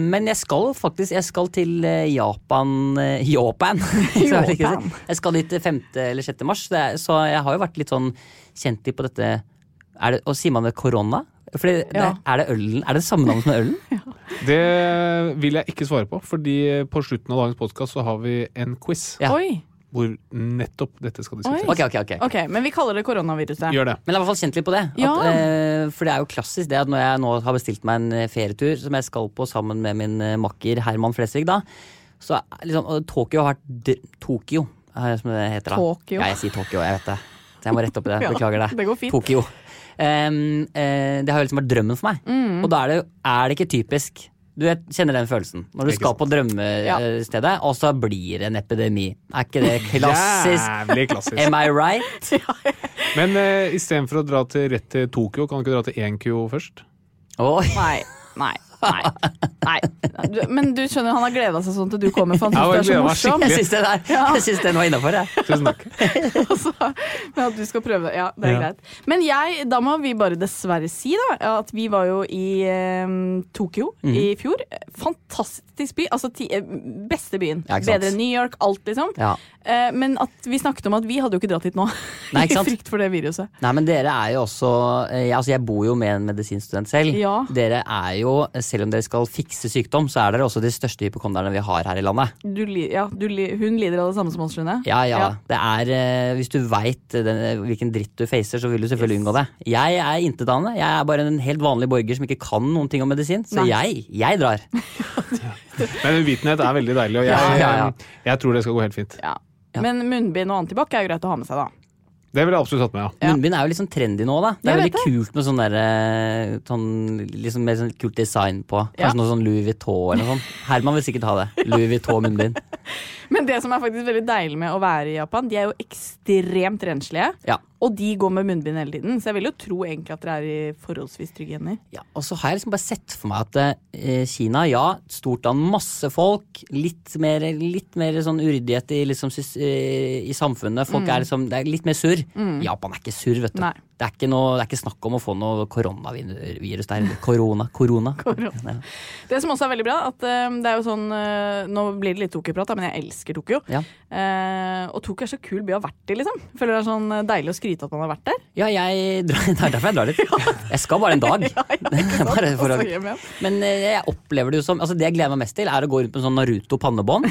Men jeg skal faktisk jeg skal til eh, Japan eh, Japan! Jeg Japan. Jeg skal dit 5. eller 6. mars, så jeg har jo vært litt sånn kjent på dette er det, Og sier man det korona? Fordi Ja. er det ølen? Er det samme navn som ølen? Det vil jeg ikke svare på, fordi på slutten av dagens podkast så har vi en quiz Ja. Oi. Hvor nettopp dette skal diskuteres. Ok, ok, ok. Ok, Men vi kaller det koronaviruset. Gjør det. Men la meg i hvert fall kjent litt på det. At, Ja. eh, for det er jo klassisk det at når jeg nå har bestilt meg en eh, ferietur som jeg skal på sammen med min eh, makker Herman Flesvig, da, så liksom Tokyo har vært d Tokyo, er det som det heter da. Tokyo. Ja, jeg sier Tokyo, jeg vet det. Så jeg må rette opp i det. Beklager det. det går fint. Tokyo. Um, uh, det har jo liksom vært drømmen for meg. Mm. Og da er det, er det ikke typisk. Du vet, kjenner den følelsen. Når du skal sant. på drømmestedet, og så blir det en epidemi. Er ikke det klassisk? Jævlig klassisk. Am I right? Men uh, istedenfor å dra til, rett til Tokyo, kan du ikke dra til 1Kyo først? Oh. Nei. Nei. Nei. Nei. Du, men du skjønner, han har gleda seg sånn til du kommer, for han Ja, syns du er så morsom. Jeg syns det der, Ja. jeg synes den var innafor, jeg. Tusen takk. Og Men at du skal prøve det. Ja, det er Ja. greit. Men jeg, da må vi bare dessverre si da, at vi var jo i eh, Tokyo mm. i fjor. Fantastisk by. Altså ti, eh, beste byen. Ja. Bedre enn New York, alt liksom. Ja. Eh, men at vi snakket om at vi hadde jo ikke dratt hit nå. Nei, ikke sant? I frykt for det viruset. Nei, men dere er jo også eh, Altså, jeg bor jo med en medisinstudent selv. Ja. Dere er jo, selv om dere skal fikse sykdom, så er dere også de største hypokonderne vi har her i landet. Du, ja, du, hun lider av det samme som oss, skjønner jeg. Ja, ja. Ja. Det er eh, Hvis du veit hvilken dritt du facer, så vil du selvfølgelig unngå det. Jeg er intetanende. Jeg er bare en helt vanlig borger som ikke kan noen ting om medisin. Så Nei. jeg, jeg drar. Men uvitenhet er veldig deilig, og jeg, Ja, ja, ja. jeg tror det skal gå helt fint. Ja. Ja. Men munnbind og antibac er jo greit å ha med seg, da. Det ville jeg absolutt tatt med, ja. Ja. Munnbind er jo litt sånn trendy nå, da. Det er Jeg veldig kult med sånn derre sånn, liksom med sånn kult design på. Kanskje Ja. noe sånn Louis Vuitton eller noe sånt. Herman vil sikkert ha det. Louis Vuitton-munnbind. Men det som er faktisk veldig deilig med å være i Japan, de er jo ekstremt renslige. Ja. Og de går med munnbind hele tiden, så jeg vil jo tro egentlig at dere er i forholdsvis trygge hender. Ja, og så har jeg liksom bare sett for meg at eh, Kina, ja, stort land, masse folk. Litt mer, litt mer sånn uryddighet i, liksom, eh, i samfunnet. Folk er liksom, det er litt mer surr. Japan er ikke surr, vet du. Nei. Det er, ikke noe, det er ikke snakk om å få noe koronavirus der. Korona. Korona. korona. Det som også er veldig bra, at eh, det er jo sånn eh, Nå blir det litt Tokyo-prat, men jeg elsker Tokyo. Ja. Eh, og Tokyo er så kul by å ha vært i, liksom. Føler det er sånn eh, deilig å skryte at man har vært der. Ja, jeg det er derfor jeg drar dit. Jeg skal bare en dag. Bare for å, men jeg opplever det jo som altså Det jeg gleder meg mest til, er å gå rundt med sånn Naruto pannebånd.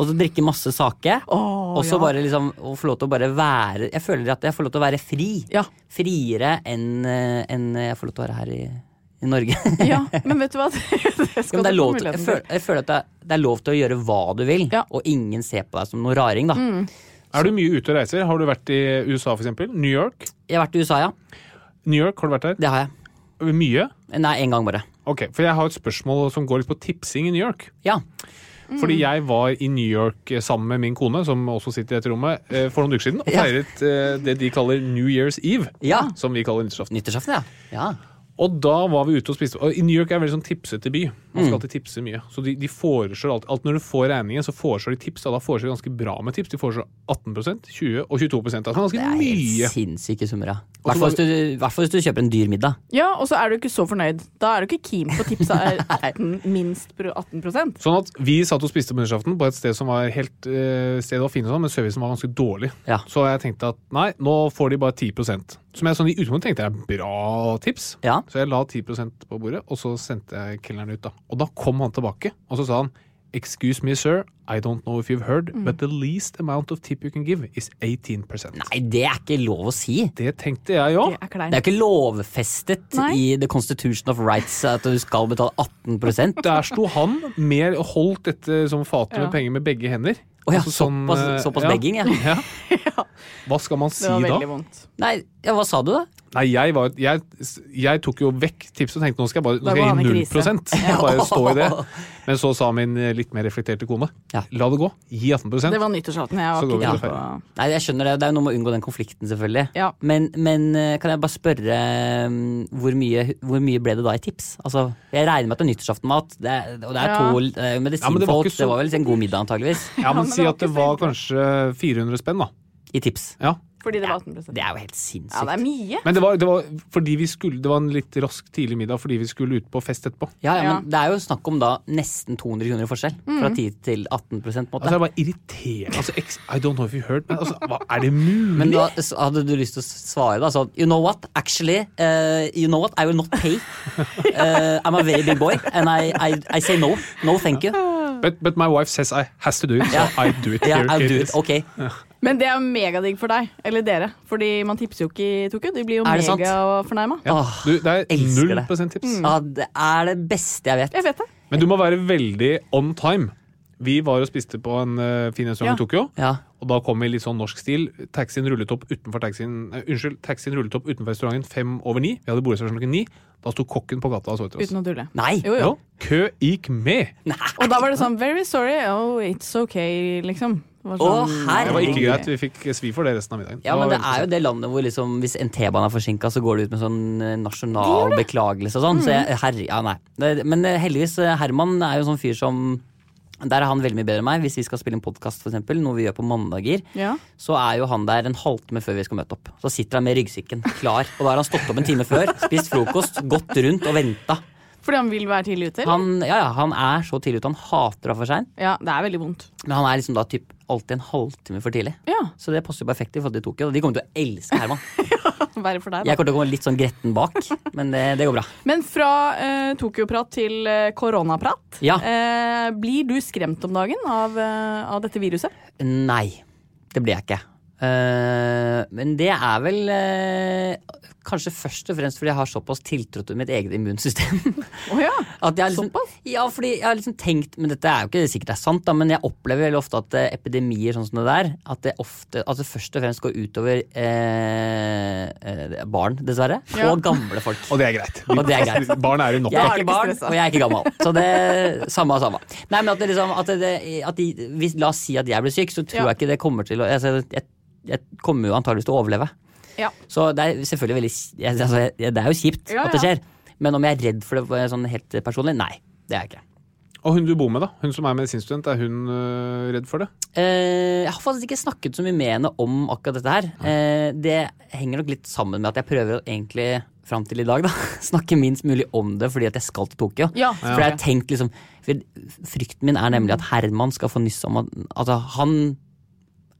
Og så drikke masse sake. Oh, og så ja. bare liksom å få lov til å bare være Jeg føler at jeg får lov til å være fri. Ja. Friere enn eh, enn jeg får lov til å være her i, i Norge. ja, men vet du hva? Det skal ja, det er lov til, jeg, føler, jeg føler at det er, det er lov til å gjøre hva du vil, Ja. Mm. og ingen ser på deg som noe raring. da Er du mye ute og reiser? Har du vært i USA, for eksempel? New York? Jeg har vært i USA, ja. New York, har du vært der? Det har jeg. Mye? Nei, én gang bare. Ok, for jeg har et spørsmål som går litt på tipsing i New York. Ja. Fordi jeg var i New York eh, sammen med min kone, som også sitter i dette rommet, eh, for noen uker siden, og feiret eh, det de kaller New Year's Eve. Ja. Som vi kaller nyttårsaften. Nyttårsaften, ja. ja. Og da var vi ute og spiste. Og I New York er det en veldig sånn tipsete by. Man Mm. skal alltid tipse mye. Så de, de foreslår alt, alt Når du får regningen, så foreslår de tips. Og da foreslår de ganske bra med tips. De foreslår 18% 20 og 22 Altså ganske Det er mye. sinnssyke summer, ja. I hvert fall hvis du- kjøper en dyr middag. Ja, og så er du ikke så fornøyd. Da er du ikke keen på tipsa er 18, minst 18% Sånn at Vi satt og spiste på nyttårsaften på et sted som var helt eh, stedet var fint, sånn, men servicen var ganske dårlig. Ja. Så jeg tenkte at nei, nå får de bare 10 Som jeg sånn i utgangspunktet tenkte er bra tips. Ja. Så jeg la 10% på bordet, og så sendte jeg kelneren ut. da. Og da kom han tilbake, og så sa han Excuse me, sir, I don't know if you've heard, but the least amount of tip you can give is 18% Nei, det er ikke lov å si. Det tenkte jeg òg. Det. Det er ikke lovfestet Nei. i The Constitution of Rights at du skal betale 18% Der sto han med holdt dette som fatet Ja. med penger med begge hender. Å ja, Altså sånn, såpass, eh, såpass ja. begging, ja. Ja. Hva skal man si da? Det var da? veldig vondt. Nei, ja, hva sa du da? Nei, jeg, var, jeg, jeg tok jo vekk tipset og tenkte nå skal jeg bare nå skal jeg gi krise. 0 Ja. Bare stå i det. Men så sa min eh, litt mer reflekterte kone Ja. la det gå. Gi 18 Det var nyttårsaften. Jeg ferie. Nei, jeg skjønner det. Det er jo noe med å unngå den konflikten, selvfølgelig. Ja. Men, men eh, kan jeg bare spørre mm, hvor mye, hvor mye ble det da i tips? Altså, Jeg regner med at det er nyttårsaftenmat, det og det er Ja. to eh, Ja, men det medisinfolk. så- Det var vel en god middag, antageligvis. Ja, men men si at det var kanskje 400 spenn, da. I tips. Ja. Fordi det var 18 Det er jo helt sinnssykt. Ja, det er mye. Men det var, det var fordi vi skulle Det var en litt rask tidlig middag fordi vi skulle ut på fest etterpå. Ja, ja, Ja. men Det er jo snakk om da nesten 200 kroner i forskjell. Fra 10 til 18 på en måte. Altså, det var irriterende. Altså, ex, I don't know if you heard, men altså, hva, er det mulig? Men da hadde du lyst til å svare da sånn You know what, actually uh, You know what, I will not pay uh, I'm a very big boy And I, I, I say no, no thank you but, but my wife says I has to do it, so. I do it. yeah, Here I'll do it. it, ok Men det er jo megadigg for deg, eller dere. Fordi man tipser jo ikke i Tokyo. De blir jo Er det sant? megafornærma. Ja. Åh, Du, det er elsker null det. prosent tips. Ja, det er det beste jeg vet Jeg vet det. Men du må være veldig on time. Vi var og spiste på en uh, fin restaurant Ja. i Tokyo. ja. Og da kom vi i litt sånn norsk stil. Taxien rullet opp utenfor taxien, uh, unnskyld, taxien rullet opp utenfor restauranten fem over ni. Vi hadde bordreservasjon klokken ni. Da sto kokken på gata og så etter oss. Uten å dulle. Nei, Jo, jo. Ja, kø gikk med. Nei. Og da var det sånn Very sorry. Oh, it's okay, liksom. Å, sånn- herregud. Det var ikke greit. Vi fikk svi for det resten av middagen. Ja, men det er jo det landet hvor liksom Hvis en T-bane er forsinka, så går det ut med sånn eh, nasjonal beklagelse og sånn. Så jeg, herre, ja, nei. Men eh, heldigvis, Herman er jo sånn fyr som Der er han veldig mye bedre enn meg. Hvis vi skal spille en podkast, noe vi gjør på mandager, Ja. så er jo han der en halvtime før vi skal møte opp. Så sitter han med ryggsekken klar. Og da har han stått opp en time før, spist frokost, gått rundt og venta. Fordi han vil være tidlig ute? Han, ja, ja, han er så tidlig ute. Han hater å være for sein. Ja, det er veldig vondt. Men han er liksom da typ alltid en halvtime for tidlig. Ja, Så det passer jo perfekt i forhold til Tokyo. og De kommer til å elske Herman. Være for deg, da. Jeg kommer til å komme litt sånn gretten bak, men det, det går bra. Men fra eh, Tokyo-prat til eh, koronaprat. Ja. Eh, blir du skremt om dagen av, eh, av dette viruset? Nei, det blir jeg ikke. Eh, men det er vel eh, kanskje først og fremst fordi jeg har såpass tiltro til mitt eget immunsystem. Oh ja. At jeg liksom, Såpass? Ja, fordi jeg har liksom tenkt Men dette er jo ikke sikkert det er sant, da, men jeg opplever veldig ofte at eh, epidemier sånn som det der, at det ofte At det først og fremst går utover eh, eh, barn, dessverre. Ja. Og gamle folk. Og det er greit. Og det er greit. Barn er jo nok Jeg er ikke ikke barn, og jeg er ikke gammel. Så det samme og samme. Nei, men at det liksom at det, at de, hvis, La oss si at jeg blir syk, så tror Ja. jeg ikke det kommer til å altså, jeg, jeg kommer jo antageligvis til å overleve. Ja. Så det er selvfølgelig veldig altså, Det er jo kjipt Ja, at det skjer. Men om jeg er redd for det sånn helt personlig? Nei, det er jeg ikke. Og hun du bor med, da? Hun som er medisinstudent, er hun øh, redd for det? Eh, jeg har faktisk ikke snakket så mye med henne om akkurat dette her. Eh, det henger nok litt sammen med at jeg prøver egentlig fram til i dag da, snakke minst mulig om det fordi at jeg skal til Tokyo. Ja. For jeg har tenkt liksom for Frykten min er nemlig at Herman skal få nyss om at Altså, han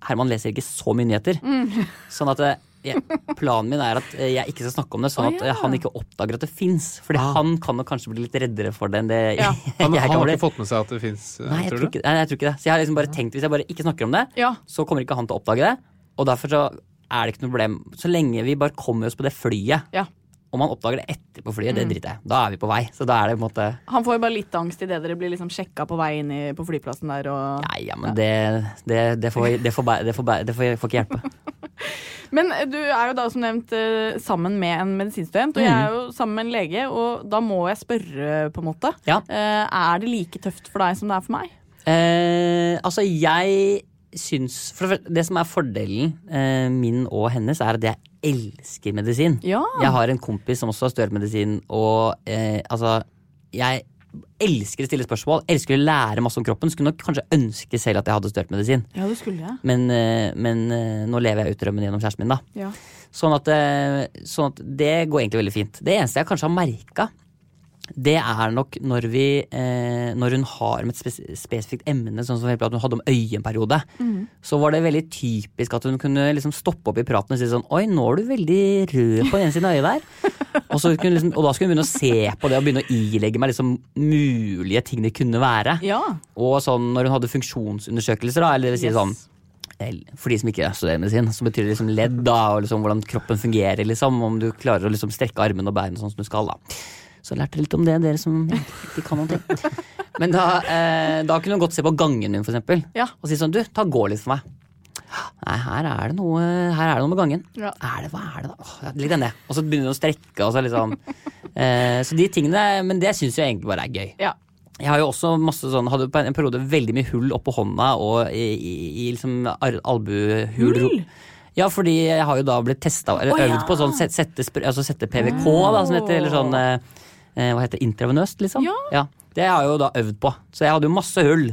Herman leser ikke så mye nyheter. Sånn at eh, jeg, planen min er at eh, jeg ikke skal snakke om det, sånn at oh, ja. han ikke oppdager at det fins. Fordi han kan nok kanskje bli litt reddere for det enn det Ja. Han, jeg han har ikke fått med seg at det fins, Nei, jeg tror tror, du? ikke, nei, jeg tror ikke det. Så jeg har liksom bare tenkt hvis jeg bare ikke snakker om det, Ja. så kommer ikke han til å oppdage det. Og derfor så er det ikke noe problem. Så lenge vi bare kommer oss på det flyet. Ja. Om han oppdager det etterpå flyet, det driter jeg. Da er vi på vei. Så da er det på en måte Han får jo bare litt angst idet dere blir liksom sjekka på vei inn i, på flyplassen der. Og... Nei, ja, men det, det, det, får, det, får, det, får, det får, får ikke hjelpe. Men eh, du er jo da som nevnt eh, sammen med en medisinstudent, og jeg er jo sammen med en lege, og da må jeg spørre, på en måte. Ja. Eh, er det like tøft for deg som det er for meg? Eh, altså, jeg syns for det, det som er fordelen eh, min og hennes, er at jeg elsker medisin. Ja. Jeg har en kompis som også har studert medisin, og eh, altså Jeg elsker å stille spørsmål, elsker å lære masse om kroppen. Skulle nok kanskje ønske selv at jeg hadde studert medisin. Ja, det skulle jeg. Men, eh, men eh, nå lever jeg ut drømmen gjennom kjæresten min, da. Ja. Sånn at, eh, sånn at det går egentlig veldig fint. Det eneste jeg kanskje har merka det er nok når vi eh, Når hun har med et spes spesifikt emne, sånn som at hun hadde om øye en periode, mm. så var det veldig typisk at hun kunne liksom stoppe opp i praten og si sånn Oi, nå er du veldig rød på den siden av øyet der. og, liksom, og da skulle hun begynne å se på det og begynne å ilegge meg liksom mulige ting det kunne være. Ja. Og sånn når hun hadde funksjonsundersøkelser, da, eller det vil si Yes. sånn for de som ikke studerer medisin, så betyr det liksom ledd, da, og liksom hvordan kroppen fungerer, liksom. Om du klarer å liksom strekke armene og beina sånn som du skal, da. Så jeg lærte litt om det, dere som ikke kan noe. Men da, eh, da kunne hun godt se på gangen min, for eksempel. Ja. Og si sånn, du, ta gå litt for meg. Nei, her er det noe, her er det noe med gangen. Ja. Er det, hva er det da? Åh, Legg den ned. Og så begynner hun å strekke, og så liksom. Eh, så de tingene, men det syns jeg egentlig bare er gøy. Ja. Jeg har jo også masse sånn, hadde på en periode veldig mye hull oppå hånda og i, i, i liksom albuehul. Hull? Ja, fordi jeg har jo da blitt testa eller oh, øvd ja. på sånn sette, sette, altså sette PVK, da, som heter, eller sånn eh, eh, Hva heter det, intravenøst, liksom. Ja. Det har jeg jo da øvd på. Så jeg hadde jo masse hull.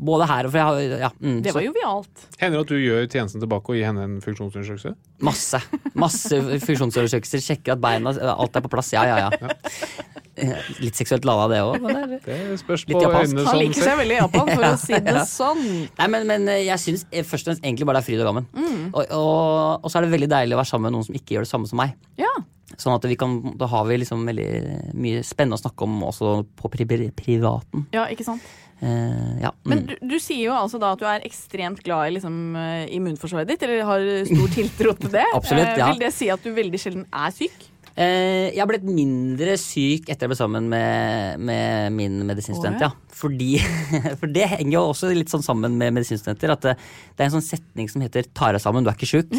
Både her og for jeg har, ja, mm, Det så- var jovialt. Hender det at du gjør tjenesten tilbake og gir henne en funksjonsundersøkelse? Masse. Masse funksjonsundersøkelser. Sjekker at beina Alt er på plass. Ja, ja, ja. Eh, Litt seksuelt lada, det òg. Det spørs Litt på japansk. øynene Han liker seg veldig i Japan, for å si det Ja. sånn. Nei, men, men eh, jeg syns eh, først og fremst egentlig bare det er fryd og gammen. Mm. Og, og, og så er det veldig deilig å være sammen med noen som ikke gjør det samme som meg. Ja. Sånn at vi kan, Da har vi liksom veldig mye spennende å snakke om også på pri pri privaten. ja, ikke sant. Uh, ja. Men mm. du, du sier jo altså da at du er ekstremt glad i liksom, eh, immunforsvaret ditt, eller har stor tiltro til det. Absolutt, ja. Vil det si at du veldig sjelden er syk? Uh, jeg har blitt mindre syk etter jeg ble sammen med, med min medisinstudent, Oh, ja. ja. Fordi, for det henger jo også litt sånn sammen med medisinstudenter. At det, det er en sånn setning som heter 'ta deg sammen, du er ikke sjuk'.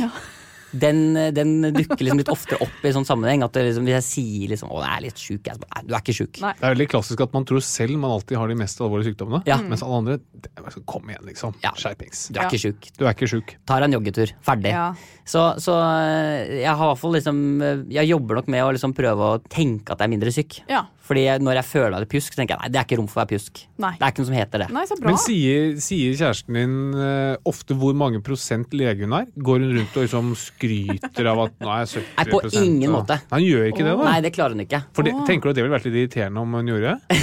Den, den dukker liksom litt oftere opp i sånn sammenheng. At det liksom, hvis jeg sier liksom 'å, jeg er litt sjuk', jeg så bare, nei, du er ikke sjuk. Nei. Det er veldig klassisk at man tror selv man alltid har de mest alvorlige sykdommene. Ja. Mens alle andre det er Kom igjen, liksom. Ja. Skjerpings. Du er ikke sjuk. Du er ikke sjuk. Tar en joggetur. Ferdig. Ja. Så, så eh, jeg har i hvert fall liksom eh, Jeg jobber nok med å liksom prøve å tenke at jeg er mindre syk. Ja. Fordi når jeg føler meg litt pjusk, tenker jeg nei, det er ikke rom for å være pjusk. Nei. Det er ikke noe som heter det. Nei, så bra. Men sier, sier kjæresten din uh, ofte hvor mange prosent lege hun er? Går hun rundt og liksom skryter av at nå er jeg 70 Nei, på ingen og- måte. Han gjør ikke det, da? Nei, det klarer hun ikke. For det, tenker du at det ville vært litt irriterende om hun gjorde det?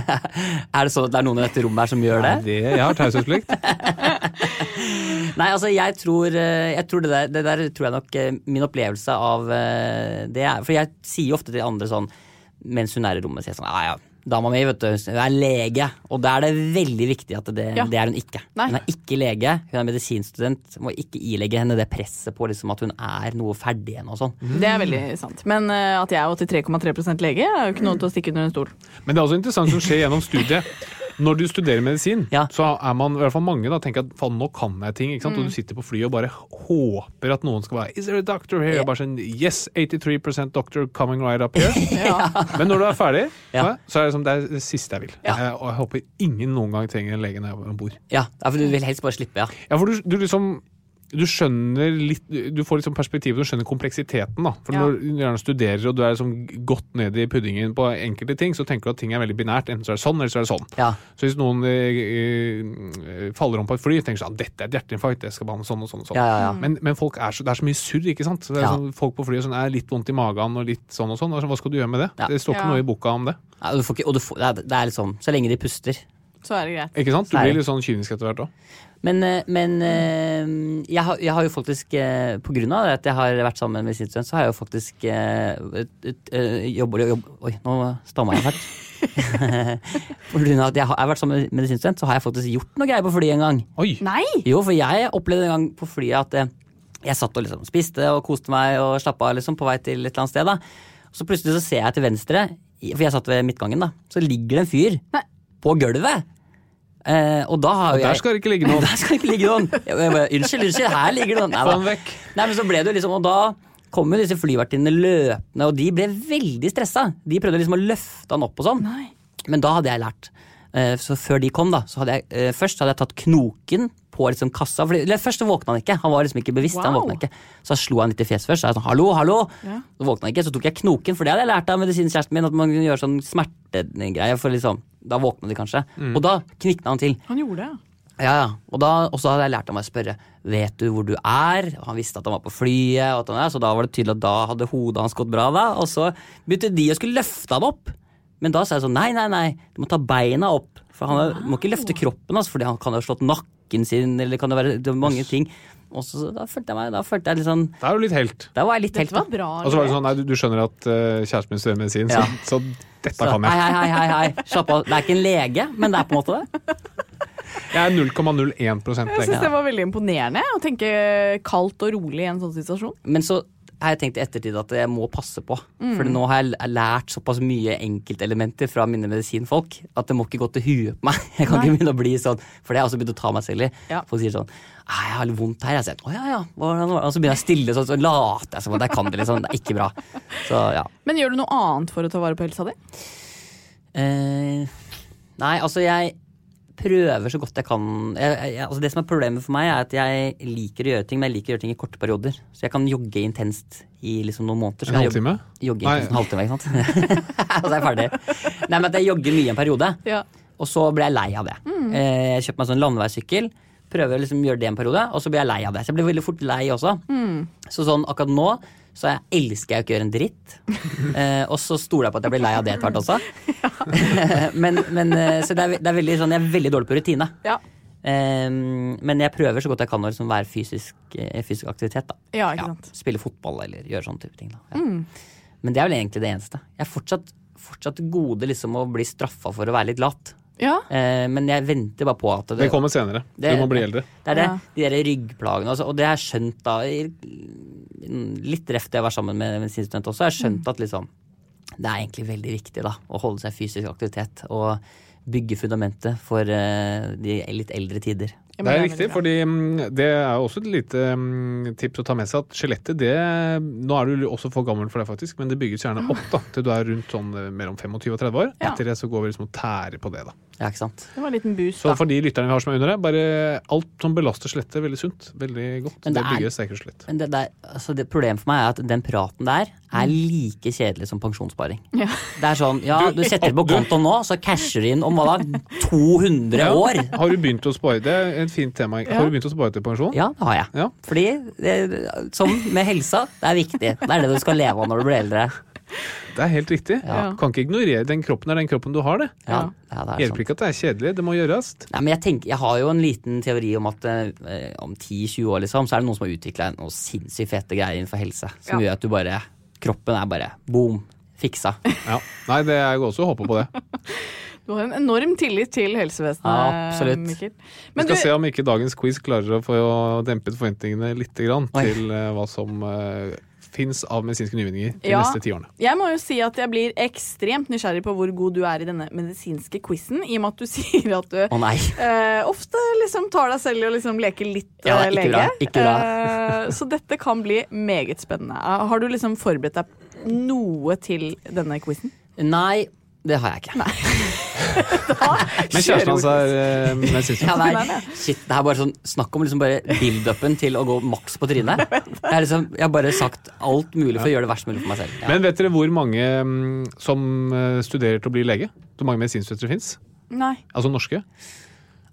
Er det sånn at det er noen i dette rommet her som gjør det? Nei, det jeg har taushetsplikt. Nei, altså jeg tror, eh, jeg tror det, der, det der tror jeg nok eh, min opplevelse av det er For jeg sier jo ofte til andre sånn mens hun er i rommet, sier sånn ja ja, dama mi vet du, hun er lege. Og da er det veldig viktig at det, Ja. det er hun ikke. Nei. Hun er ikke lege, hun er medisinstudent. Må ikke ilegge henne det presset på liksom, at hun er noe ferdig igjen og sånn. Det er veldig sant. Men uh, at jeg er 83,3 lege, er jo ikke noe til å stikke under en stol. Men det er også interessant som skjer gjennom studiet. Når du studerer medisin, Ja. så er man, i hvert fall mange da, tenker at faen, nå kan jeg ting. ikke sant? Mm. Og du sitter på flyet og bare håper at noen skal være Is there a doctor here? Og bare sånn, Yes, 83 doctor coming right up here. Men når du er ferdig, Ja. så er det, som, det er det siste jeg vil. Ja. Jeg, og jeg håper ingen noen gang trenger en lege når jeg er om bord. Ja, ja, for du vil helst bare slippe, ja. Ja, for du, du liksom du skjønner litt Du får liksom perspektivet, du skjønner kompleksiteten. da For Ja. Når du gjerne studerer og du er liksom godt ned i puddingen på enkelte ting, så tenker du at ting er veldig binært. Enten så er det sånn, eller så er det sånn. Ja. Så hvis noen eh, eh, faller om på et fly, tenker sånn dette er et hjerteinfarkt, det skal behandles sånn og sånn. og sånn. Ja, ja, ja. Men, men folk er så, det er så mye surr. ikke sant? Så det er Ja. sånn, folk på flyet sånn, er litt vondt i magen og litt sånn og sånn. Og så, hva skal du gjøre med det? Ja. Det står ikke Ja. noe i boka om det. ja du får ikke, og du får, det, er, det er litt sånn, så lenge de puster. Så er det greit. Ikke sant? Du blir litt sånn kynisk etter hvert òg. Men, eh, men eh, jeg, har, jeg har jo faktisk, eh, på grunn av at jeg har vært sammen med sin så har jeg jo faktisk jobber, jobb, Oi, nå stamma jeg fælt. på grunn av at jeg har, jeg har vært sammen med medisinstudent, så har jeg faktisk gjort noe greier på flyet en gang. Oi! Nei! Jo, for jeg opplevde en gang på flyet at jeg satt og liksom spiste og koste meg og slappa av liksom, på vei til et eller annet sted. da. Så plutselig så ser jeg til venstre, for jeg satt ved midtgangen, da, så ligger det en fyr Nei. På gulvet. Eh, og da har Og der jeg skal det ikke ligge noen. Der skal det ikke ligge noen! Jeg bare, unnskyld, unnskyld, her ligger det noen. Nei, vekk. Nei, men så ble det jo liksom, og da kom jo disse flyvertinnene løpende, og de ble veldig stressa. De prøvde liksom å løfte han opp og sånn. Nei. Men da hadde jeg lært. Eh, Så før de kom, da, så hadde jeg eh, først hadde jeg tatt knoken på liksom kassa. Fordi, eller først så våkna han ikke. Han var liksom ikke bevisst. han våkna ikke. Så jeg slo han litt i fjeset først. Så jeg sånn, hallo, hallo. Ja. Så våkna han ikke. Så tok jeg knoken, for det hadde jeg lært av medisinkjæresten min. At man kunne gjøre sånn smertegreier. For liksom, da våkna de kanskje. Og da knikna han til. Han gjorde det, ja. Ja, ja. Og, da, og så hadde jeg lært ham å spørre Vet du hvor du er. Og han visste at han var på flyet, og at han er, så da var det tydelig at da hadde hodet hans gått bra. da Og så begynte de å skulle løfte han opp. Men da sa jeg sånn nei, nei, nei, du må ta beina opp. For han wow. må ikke løfte kroppen, altså, fordi han kan jo ha slått nakken sin, eller det kan jo være det mange ting. Og så da følte jeg meg da følte jeg litt sånn Da er du litt helt. Da var jeg litt helt. Dette var bra. Og så var det sånn, nei, du, du skjønner at uh, kjæresten min studerer medisin, Ja. så, så dette Så, kan hei, jeg. hei, hei, hei, hei. Slapp av. Det er ikke en lege, men det er på en måte det. Jeg er 0,01% Jeg lege. syns det var veldig imponerende å tenke kaldt og rolig i en sånn situasjon. Men så jeg tenkt i ettertid at jeg må passe på. Mm. For nå har jeg lært såpass mye enkeltelementer fra mine medisinfolk at det må ikke gå til huet på meg. Jeg kan Nei. ikke begynne å bli sånn, for det har jeg også begynt å ta meg selv i. Ja. Folk sier sånn «Ah, 'Jeg har litt vondt her.' Jeg sier 'Å ja, ja'. Og så begynner jeg stille sånn, så later jeg som at jeg kan det. liksom. Det er ikke bra. Så ja. Men gjør du noe annet for å ta vare på helsa di? Eh, nei, altså jeg prøver så godt jeg kan. Jeg, jeg, altså det som er problemet for meg, er at jeg liker å gjøre ting, men jeg liker å gjøre ting i korte perioder. Så jeg kan jogge intenst i liksom noen måneder. Så En halvtime? Jogge, jogge Nei. en halvtime, ikke sant. Og så er jeg ferdig. Nei, men at jeg jogger mye en periode, Ja. og så blir jeg lei av det. Mm. Eh, jeg kjøper meg en sånn landeveissykkel. Prøver å liksom gjøre det en periode, og så blir jeg lei av det. Så jeg blir veldig fort lei også. Mm. Så sånn akkurat nå så jeg elsker jeg å ikke gjøre en dritt. Eh, og så stoler jeg på at jeg blir lei av det etter hvert også. men, men, eh, så det er, det er veldig sånn, jeg er veldig dårlig på rutine. Ja. Eh, men jeg prøver så godt jeg kan å liksom være fysisk, eh, fysisk aktivitet. da. Ja, ikke sant. Spille fotball eller gjøre sånne type ting. da. Ja. Mm. Men det er vel egentlig det eneste. Jeg er fortsatt, fortsatt gode liksom å bli straffa for å være litt lat. Ja. Eh, men jeg venter bare på at Det kommer senere. Du må bli eldre. Det er det, Ja. de der ryggplagene og det har jeg skjønt da Litt reft til jeg var sammen med medisinstudent også, jeg har skjønt at liksom det er egentlig veldig viktig da å holde seg fysisk aktivitet og bygge fundamentet for eh, de litt eldre tider. Ja, Det er riktig, fordi mm, det er også et lite mm, tips å ta med seg at skjelettet det Nå er du også for gammel for det, faktisk, men det bygges gjerne opp da, til du er rundt sånn eh, mellom 25 og 30 år. Ja. Etter det så går vi liksom og tærer på det, da. Ja, ikke sant? Det var en liten boost, Så da. for de lytterne vi har som er under det, bare alt som belaster skjelettet, veldig sunt. Veldig godt. Men Det, det er- bygger sterkere skjelett. Men det, der, altså det problemet for meg er at den praten der er like kjedelig som pensjonssparing. Mm. Ja. Det er sånn, ja, du setter det på kontoen nå, så casher du inn om hva da? 200 Ja. år? Har du begynt å spare? Det er et fint tema. Har du begynt å spare til pensjon? Ja, det har jeg. Ja. Fordi, det, som med helsa, det er viktig. Det er det du skal leve av når du blir eldre. Det er helt riktig. Ja. Kan ikke ignorere den kroppen er den kroppen du har, det. Ja, ja det er Hjelper sant. ikke at det er kjedelig, det må gjøres. Nei, men jeg, tenker, jeg har jo en liten teori om at eh, om 10-20 år liksom, så er det noen som har utvikla noen sinnssykt fete greier innenfor helse. Som Ja. gjør at du bare Kroppen er bare boom, fiksa. Ja. Nei, det er jeg også håper på det. Du har en enorm tillit til helsevesenet, Ja, absolutt. Mikkel. Vi skal du, se om ikke dagens quiz klarer å få dempet forventningene litt grann, til eh, hva som uh, fins av medisinske nyvinninger de Ja. neste ti årene. jeg må jo si at jeg blir ekstremt nysgjerrig på hvor god du er i denne medisinske quizen, i og med at du sier at du oh, nei. eh, ofte liksom tar deg selv i å liksom leke litt Ja, eh, ikke lege. bra, ikke bra. uh, så dette kan bli meget spennende. Eh, Har du liksom forberedt deg noe til denne quizen? Nei, det har jeg ikke. Men kjæresten hans er med medisinsk. Ja, nei, shit, det er bare sånn Snakk om liksom bare build-upen til å gå maks på trynet. Jeg, er liksom, jeg har bare sagt alt mulig for å gjøre det verst mulig for meg selv. Ja. Men vet dere hvor mange mm, som eh, studerer til å bli lege? Hvor mange medisinstudenter fins? Nei. Altså norske?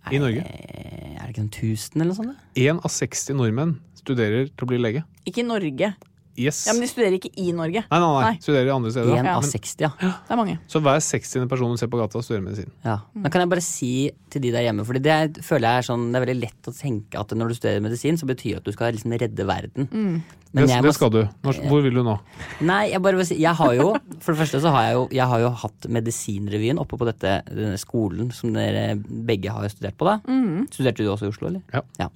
I Norge? Eh, Er det ikke noen tusen eller noe sånt? da? Én av 60 nordmenn studerer til å bli lege. Ikke i Norge. Yes. Ja, Men de studerer ikke i Norge. Nei, nei, nei. Nei. Studerer andre steder. En av 60, ja. Det er mange. Så hver 60. person du ser på gata, studerer medisin. ja. Men kan jeg bare si til de der hjemme, for det er- føler jeg er sånn Det er veldig lett å tenke at når du studerer medisin, så betyr det at du skal liksom redde verden. Men Det, jeg det skal du. Når, hvor vil du nå? Nei, jeg bare vil si Jeg har jo For det første så har jeg jo Jeg har jo hatt Medisinrevyen oppe på dette denne skolen som dere begge har studert på, da. Studerte du også i Oslo, eller? Ja. ja.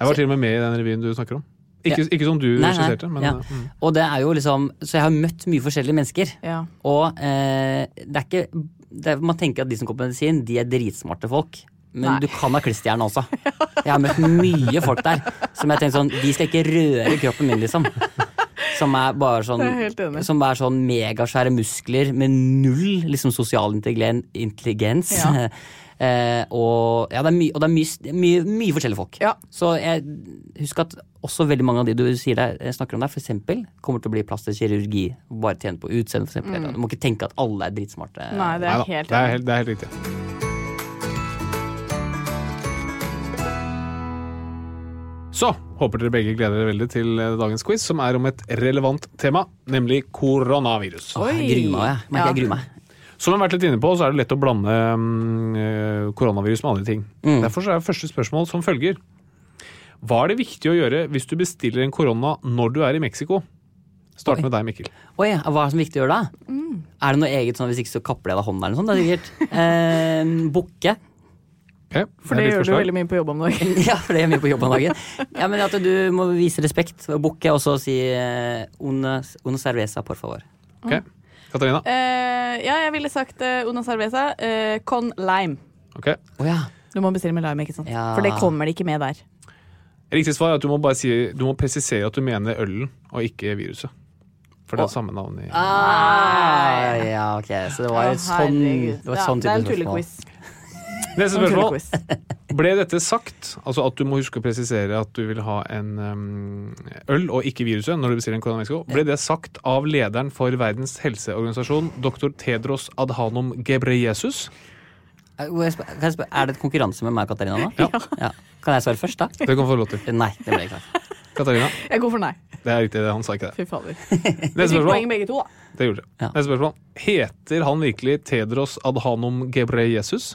Jeg var til og med med i den revyen du snakker om. Ikke, ikke som du Nei, nei, skisserte, men ja. mm. Og det er jo liksom Så jeg har møtt mye forskjellige mennesker. Ja. Og eh, det er ikke det er, Man tenker at de som går på medisin, de er dritsmarte folk. Men Nei. du kan ha klisterhjerne også. Jeg har møtt mye folk der som jeg tenker sånn De skal ikke røre kroppen min, liksom. Som er bare sånn er. Som er sånn megasvære muskler med null liksom sosial intelligens. Ja. eh, og ja, det er, mye, og det er mye, mye, mye forskjellige folk. Ja. Så jeg husker at også veldig mange av de du sier der, eh, snakker om der, for eksempel, kommer til å bli plass til kirurgi. Bare tjene på utseende, f.eks. Mm. Du må ikke tenke at alle er dritsmarte. Nei, det er Nei, helt det, er helt, det er helt riktig. Så håper dere begge gleder dere veldig til eh, dagens quiz, som er om et relevant tema, nemlig koronavirus. Oi. jeg gruer meg, jeg. Jeg gruer meg. Som vi har vært litt inne på, så er det lett å blande mm, eh, koronavirus med andre ting. Mm. Derfor så er første spørsmål som følger. Hva er det viktig å gjøre hvis du bestiller en korona når du er i Mexico? Start Oi. med deg, Mikkel. Oi, hva er det som er viktig å gjøre da? Mm. Er det noe eget sånn hvis ikke så kapper jeg deg hånda eller noe sånt? Det er sikkert. Eh, Bukke. For det gjør du veldig mye på jobb om dagen. Ja, for det gjør mye på jobb om dagen. Ja, men at du må vise respekt og bukke, og så si eh, una, una cerveza, por favor. Ok, Katarina? Eh, ja, jeg ville sagt uh, una cerveza eh, con lime. Ok. Å ja. Du må bestille med lime, ikke sant? Ja. For det kommer det ikke med der. Riktig svar er at du må bare si, du må presisere at du mener ølen, og ikke viruset. For det er samme navn i Ah, ja, ok. Så det var Å, et sånn, herregud. det var et Ja, sånn det er type en spørsmål. tullequiz. Neste spørsmål. Ble dette sagt, altså at du må huske å presisere at du vil ha en um, øl og ikke viruset når du bestiller en koronavirus, ble det sagt av lederen for Verdens helseorganisasjon, doktor Tedros Adhanom Ghebreyesus? Eh, Er det et konkurranse med meg og Katarina nå? Ja. Kan jeg svare først, da? Det kan du få lov til. Nei, det ble ikke klart. Katarina? Jeg går for nei. Det er riktig, han sa ikke det. Fy fader. Neste spørsmål. poeng begge to, da. Det gjorde det. Neste spørsmål. Heter han virkelig Tedros Adhanom Ghebreyesus?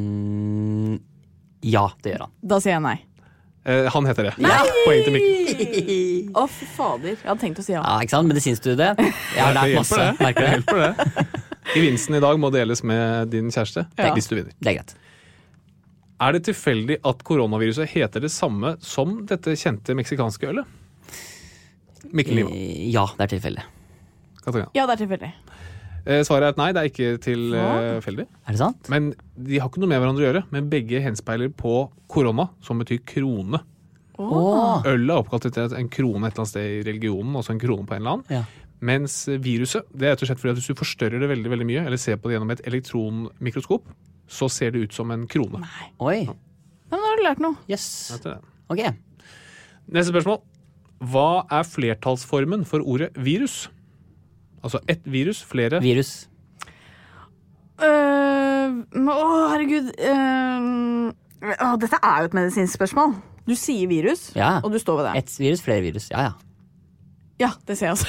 Mm, ja, det gjør han. Da sier jeg nei. Eh, han heter det. Nei! Poeng til Mikkel. Å, fy fader. Jeg hadde tenkt å si ja. Ja, ikke sant? Medisinstudiet. Jeg har Det lært masse. det. Merker Det hjelper det. Gevinsten i dag må deles med din kjæreste Ja. hvis du vinner. Det er greit. Er det tilfeldig at koronaviruset heter det samme som dette kjente meksikanske ølet? Mikkel Lima. Eh, Ja, det er tilfeldig. Katarina. Ja, det er tilfeldig. Eh, Svaret er at nei, det er ikke tilfeldig. Er det sant? Men de har ikke noe med hverandre å gjøre. Men begge henspeiler på korona, som betyr krone. Åh. Øl er oppkalt etter en krone et eller annet sted i religionen, altså en krone på en eller annen. Ja. Mens viruset, det er rett og slett fordi at hvis du forstørrer det veldig, veldig mye, eller ser på det gjennom et elektronmikroskop, så ser det ut som en krone. Nei. Oi. Ja, men da har du lært noe. Yes. Ok. Neste spørsmål. Hva er flertallsformen for ordet virus? Altså ett virus, flere Virus. Uh, å, herregud. Uh, å, dette er jo et medisinsk spørsmål. Du sier virus, Ja. og du står ved det. Ett virus, flere virus. Ja, ja. Ja, det ser jeg altså.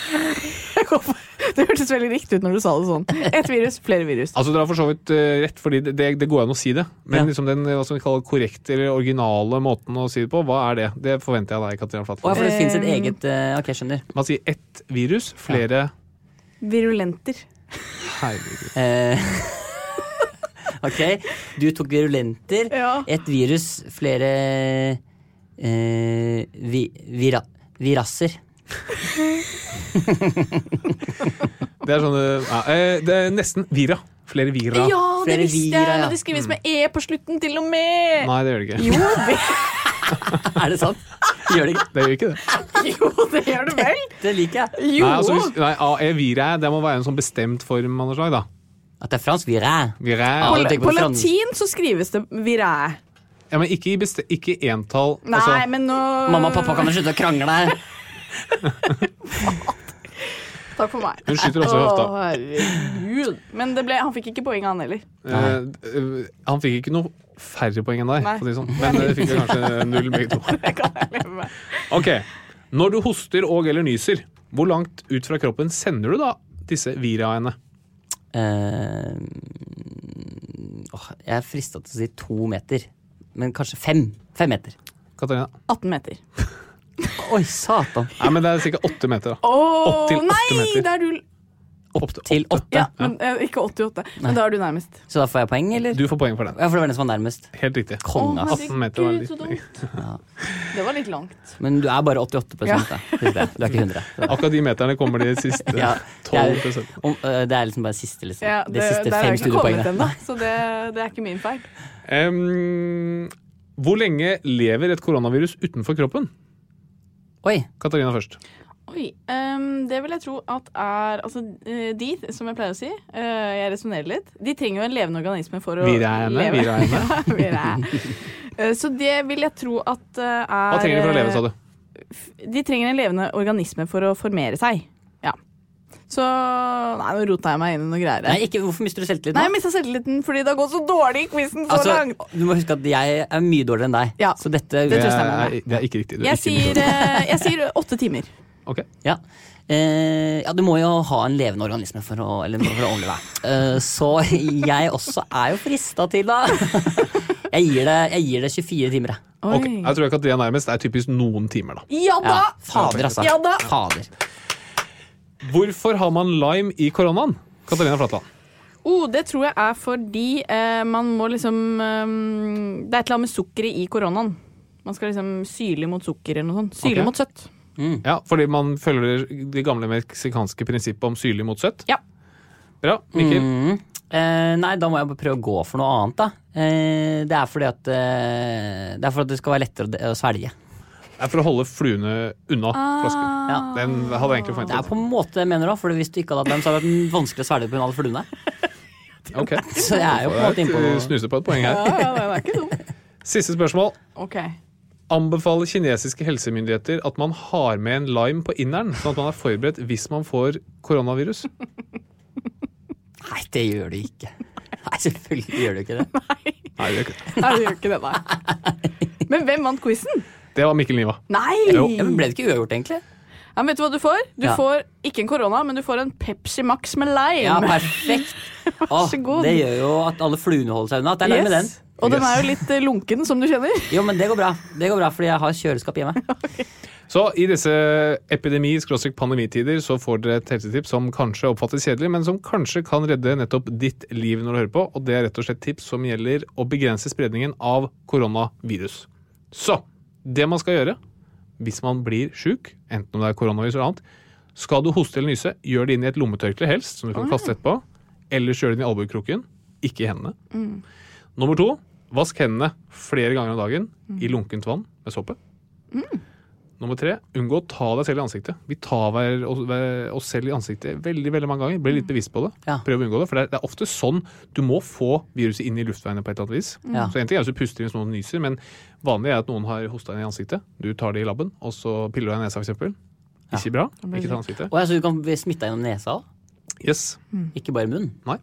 For- Det hørtes veldig riktig ut når du sa det sånn. Ett virus, flere virus. Altså Dere har for så vidt uh, rett, fordi det, det, det går an å si det. Men Ja. liksom den hva som vi kaller korrekte eller originale måten å si det på, hva er det? Det forventer jeg av deg, Katrina Å, ja, for det fins et Eh, eget eh, Ok, skjønner. Man sier ett virus, flere Virulenter. Herregud. Eh, ok, du tok virulenter. Ja. Et virus, flere eh, vi, vira, virasser. Det er sånn ja, eh, Det er nesten vira. Flere vira. Ja, det Flere visste jeg! Men det skrives med E på slutten, til og med! Nei, det gjør det ikke. Jo, det, Er det sant? Gjør det ikke? Det gjør ikke det. jo, det gjør det vel! Det liker jeg. Jo! Nei, altså, hvis, nei, AE vira, det må være en sånn bestemt form av noe slag, da. At det er fransk virin. Vira. Ja, på, på på latin så skrives det viræ. Ja, men ikke i beste, ikke entall. Nei, altså, men nå Mamma og pappa, kan du slutte å krangle? Takk for meg. Hun skyter også i hofta. Å, herregud. Men det ble, han fikk ikke poeng, han heller. eh, eh, han fikk ikke noe færre poeng enn deg, Nei. for å si det sånn. men det fikk jeg kanskje null begge to. Det kan jeg leve med. Ok, Når du hoster og eller nyser, hvor langt ut fra kroppen sender du da disse viraene? Eh, åh, jeg er frista til å si to meter. Men kanskje fem. Fem meter. Katarina? 18 meter. Oi, satan. Nei, men Det er sikkert åtte meter. da. Å Opp til åtte nei! meter. Det er du Opp til åtte. Ja, men eh, ikke 88. Men da er du nærmest. Så da får jeg poeng, eller? Du får poeng for den. Ja, for det var den som var nærmest. Helt riktig. Konge, ass. 18 meter var Herregud, så dumt. Ja. Det var litt langt. Men du er bare 88 Ja. da. Husk det. Du er ikke 100. Så. Akkurat de meterne kommer de siste Ja, 12 det, er, om, øh, det er liksom bare siste, liksom. Ja, de siste der har fem jeg ikke kommet studiepoengene. ennå, så det, det er ikke min feil. Em, Hvor lenge lever et koronavirus utenfor kroppen? Oi. Katarina først. Oi, Um, Det vil jeg tro at er Altså, eh, de, som jeg pleier å si, uh, jeg resonnerer litt, de trenger jo en levende organisme for å Viraene, leve. viraene. Ja, virae. Eh, Så det vil jeg tro at uh, er Hva trenger de for å leve, sa du? De trenger en levende organisme for å formere seg. Ja. Så Nei, nå rota jeg meg inn i noe greier. Nei, ikke, hvorfor mister du selvtillit Nei, jeg mista selvtilliten fordi det har gått så dårlig i quizen så Altså, langt. du må huske at jeg er mye dårligere enn deg. Ja. Så dette Det Det tror jeg stemmer. er, det er ikke riktig. Er Jeg ikke sier, jeg sier åtte timer. Ok. Ja. Eh, ja, du må jo ha en levende organisme for å, eller for å overleve. Eh, så jeg også er jo frista til da. jeg, gir det jeg gir det 24 timer, jeg. Ok, Jeg tror ikke at det er nærmest. Det er typisk noen timer, da. Ja da! Ja, fader, altså. Ja da! Fader. Hvorfor har man lime i koronaen? Katarina Flatland. Oh, det tror jeg er fordi eh, man må liksom eh, Det er et eller annet med sukkeret i koronaen. Man skal liksom syle mot sukker eller noe sånt. Syle okay. mot søtt. Ja, Fordi man følger det gamle meksikanske prinsippet om syrlig mot søtt? Ja. Bra. Mikkel? Mm. Eh, nei, da må jeg bare prøve å gå for noe annet, da. Eh, det er fordi at eh, Det er for at det skal være lettere å, å svelge. Det er for å holde fluene unna flasken. Ja. Den hadde jeg egentlig Det er på en måte det jeg mener òg, for hvis du ikke hadde hatt dem, så hadde det vært vanskelig å svelge pga. alle fluene. Ok. Så jeg er jo på en måte innpå noe Snuser på et poeng her. Ja, ja, det er ikke dumt. Siste spørsmål. Ok. Anbefaler kinesiske helsemyndigheter at man har med en lime på inneren, sånn at man er forberedt hvis man får koronavirus? Nei, det gjør du ikke. Nei, selvfølgelig gjør du ikke det. Nei, det gjør ikke det. Nei, det gjør ikke det, nei. Men hvem vant quizen? Det var Mikkel Niva. Nei! Jo. Ja, men ble det ikke uavgjort, egentlig? Ja, men vet du hva du får? Du Ja. får ikke en korona, men du får en Pepsi Max med lime. Ja, perfekt. Vær så god. det gjør jo at alle fluene holder seg unna. At det er nærme den. Yes. Og den er jo litt eh, lunken, som du kjenner. Jo, men det går bra. Det går bra, fordi jeg har kjøleskap hjemme. Så i disse epidemi-pandemitider så får dere et helsetips som kanskje oppfattes kjedelig, men som kanskje kan redde nettopp ditt liv når du hører på. Og det er rett og slett tips som gjelder å begrense spredningen av koronavirus. Så det man skal gjøre hvis man blir sjuk, enten om det er koronavirus eller annet, skal du hoste eller nyse, gjør det inn i et lommetørkle helst, som du kan kaste etterpå. Ellers gjør det inn i albuekroken, ikke i hendene. Nummer to, vask hendene flere ganger om dagen i lunkent vann med såpe. Nummer tre, unngå å ta deg selv i ansiktet. Vi tar hver- oss selv i ansiktet veldig veldig mange ganger. Bli litt bevisst på det. Ja. Prøv å unngå det. For det er, det er ofte sånn du må få viruset inn i luftveiene på et eller annet vis. Ja. Så en ting er hvis du puster inn hvis noen nyser, men vanlig er at noen har hosta inn i ansiktet. Du tar det i labben, og så piller du deg i nesa f.eks. Ikke bra. Ikke ta ansiktet. Og jeg så du kan bli smitta gjennom nesa òg? Yes. Ikke bare munnen? Nei.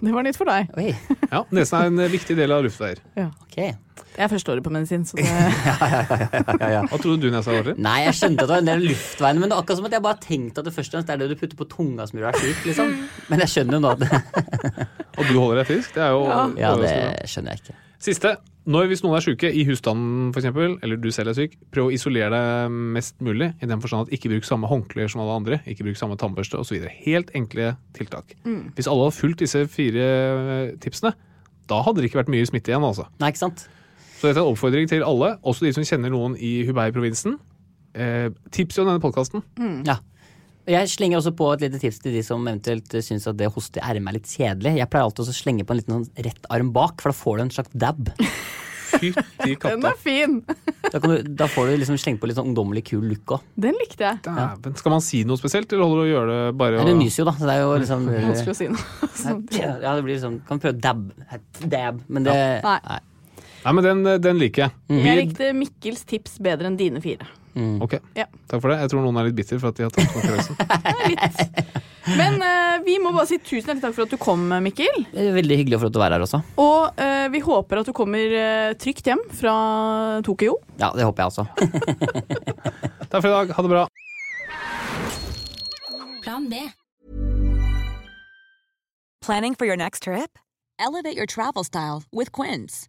Det var nytt for deg. Oi, Ja, Nesen er en viktig del av luftveier. ok. Jeg er førsteåret på medisin, så det Hva trodde du nesa var? Nei, jeg skjønte at det var en del av luftveiene, men det er akkurat som at jeg bare tenkte at det først og fremst det er det du putter på tunga som gjør deg sjuk, liksom. Men jeg skjønner jo nå at Og du holder deg frisk? Det er jo Ja, det skjønner jeg ikke. Siste. Når hvis noen er syke, i husstanden f.eks., eller du selv er syk, prøv å isolere deg mest mulig, i den forstand at ikke bruk samme håndklær som alle andre, ikke bruk samme tannbørste osv. Helt enkle tiltak. Hvis alle hadde fulgt disse fire eh, tipsene, da hadde det ikke vært mye smitte igjen, altså. Nei, ikke sant? Så dette er en oppfordring til alle, også de som kjenner noen i Hubei-provinsen. Eh, tips om denne podkasten. Ja. Jeg slenger også på et lite tips til de som eventuelt syns at det å hoste i ermet er litt kjedelig. Jeg pleier alltid å slenge på en liten sånn rett arm bak, for da får du en slags dab. Fytti Den katta. er fin! Da, kan du, da får du liksom slengt på litt sånn ungdommelig kul look òg. Den likte jeg. Dæven. Skal man si noe spesielt, eller holder du å gjøre det bare Du nyser jo, da. Så det er jo liksom Vanskelig å si noe. sånt. Ja, det blir liksom Kan prøve dab. Dab. Men det ja. Nei. Nei, men den, den liker jeg. Jeg likte Mikkels tips bedre enn dine fire. Ok, Ja. takk for det. Jeg tror noen er litt bitter for at de har tatt konkurransen. Men uh, vi må bare si tusen hjertelig takk for at du kom, Mikkel. Veldig hyggelig for at du var her også. Og uh, vi håper at du kommer uh, trygt hjem fra Tokyo. Ja, det håper jeg også. Takk for i dag. Ha det bra. Plan B. Planning for your next trip? Elevate your travel style with Quince.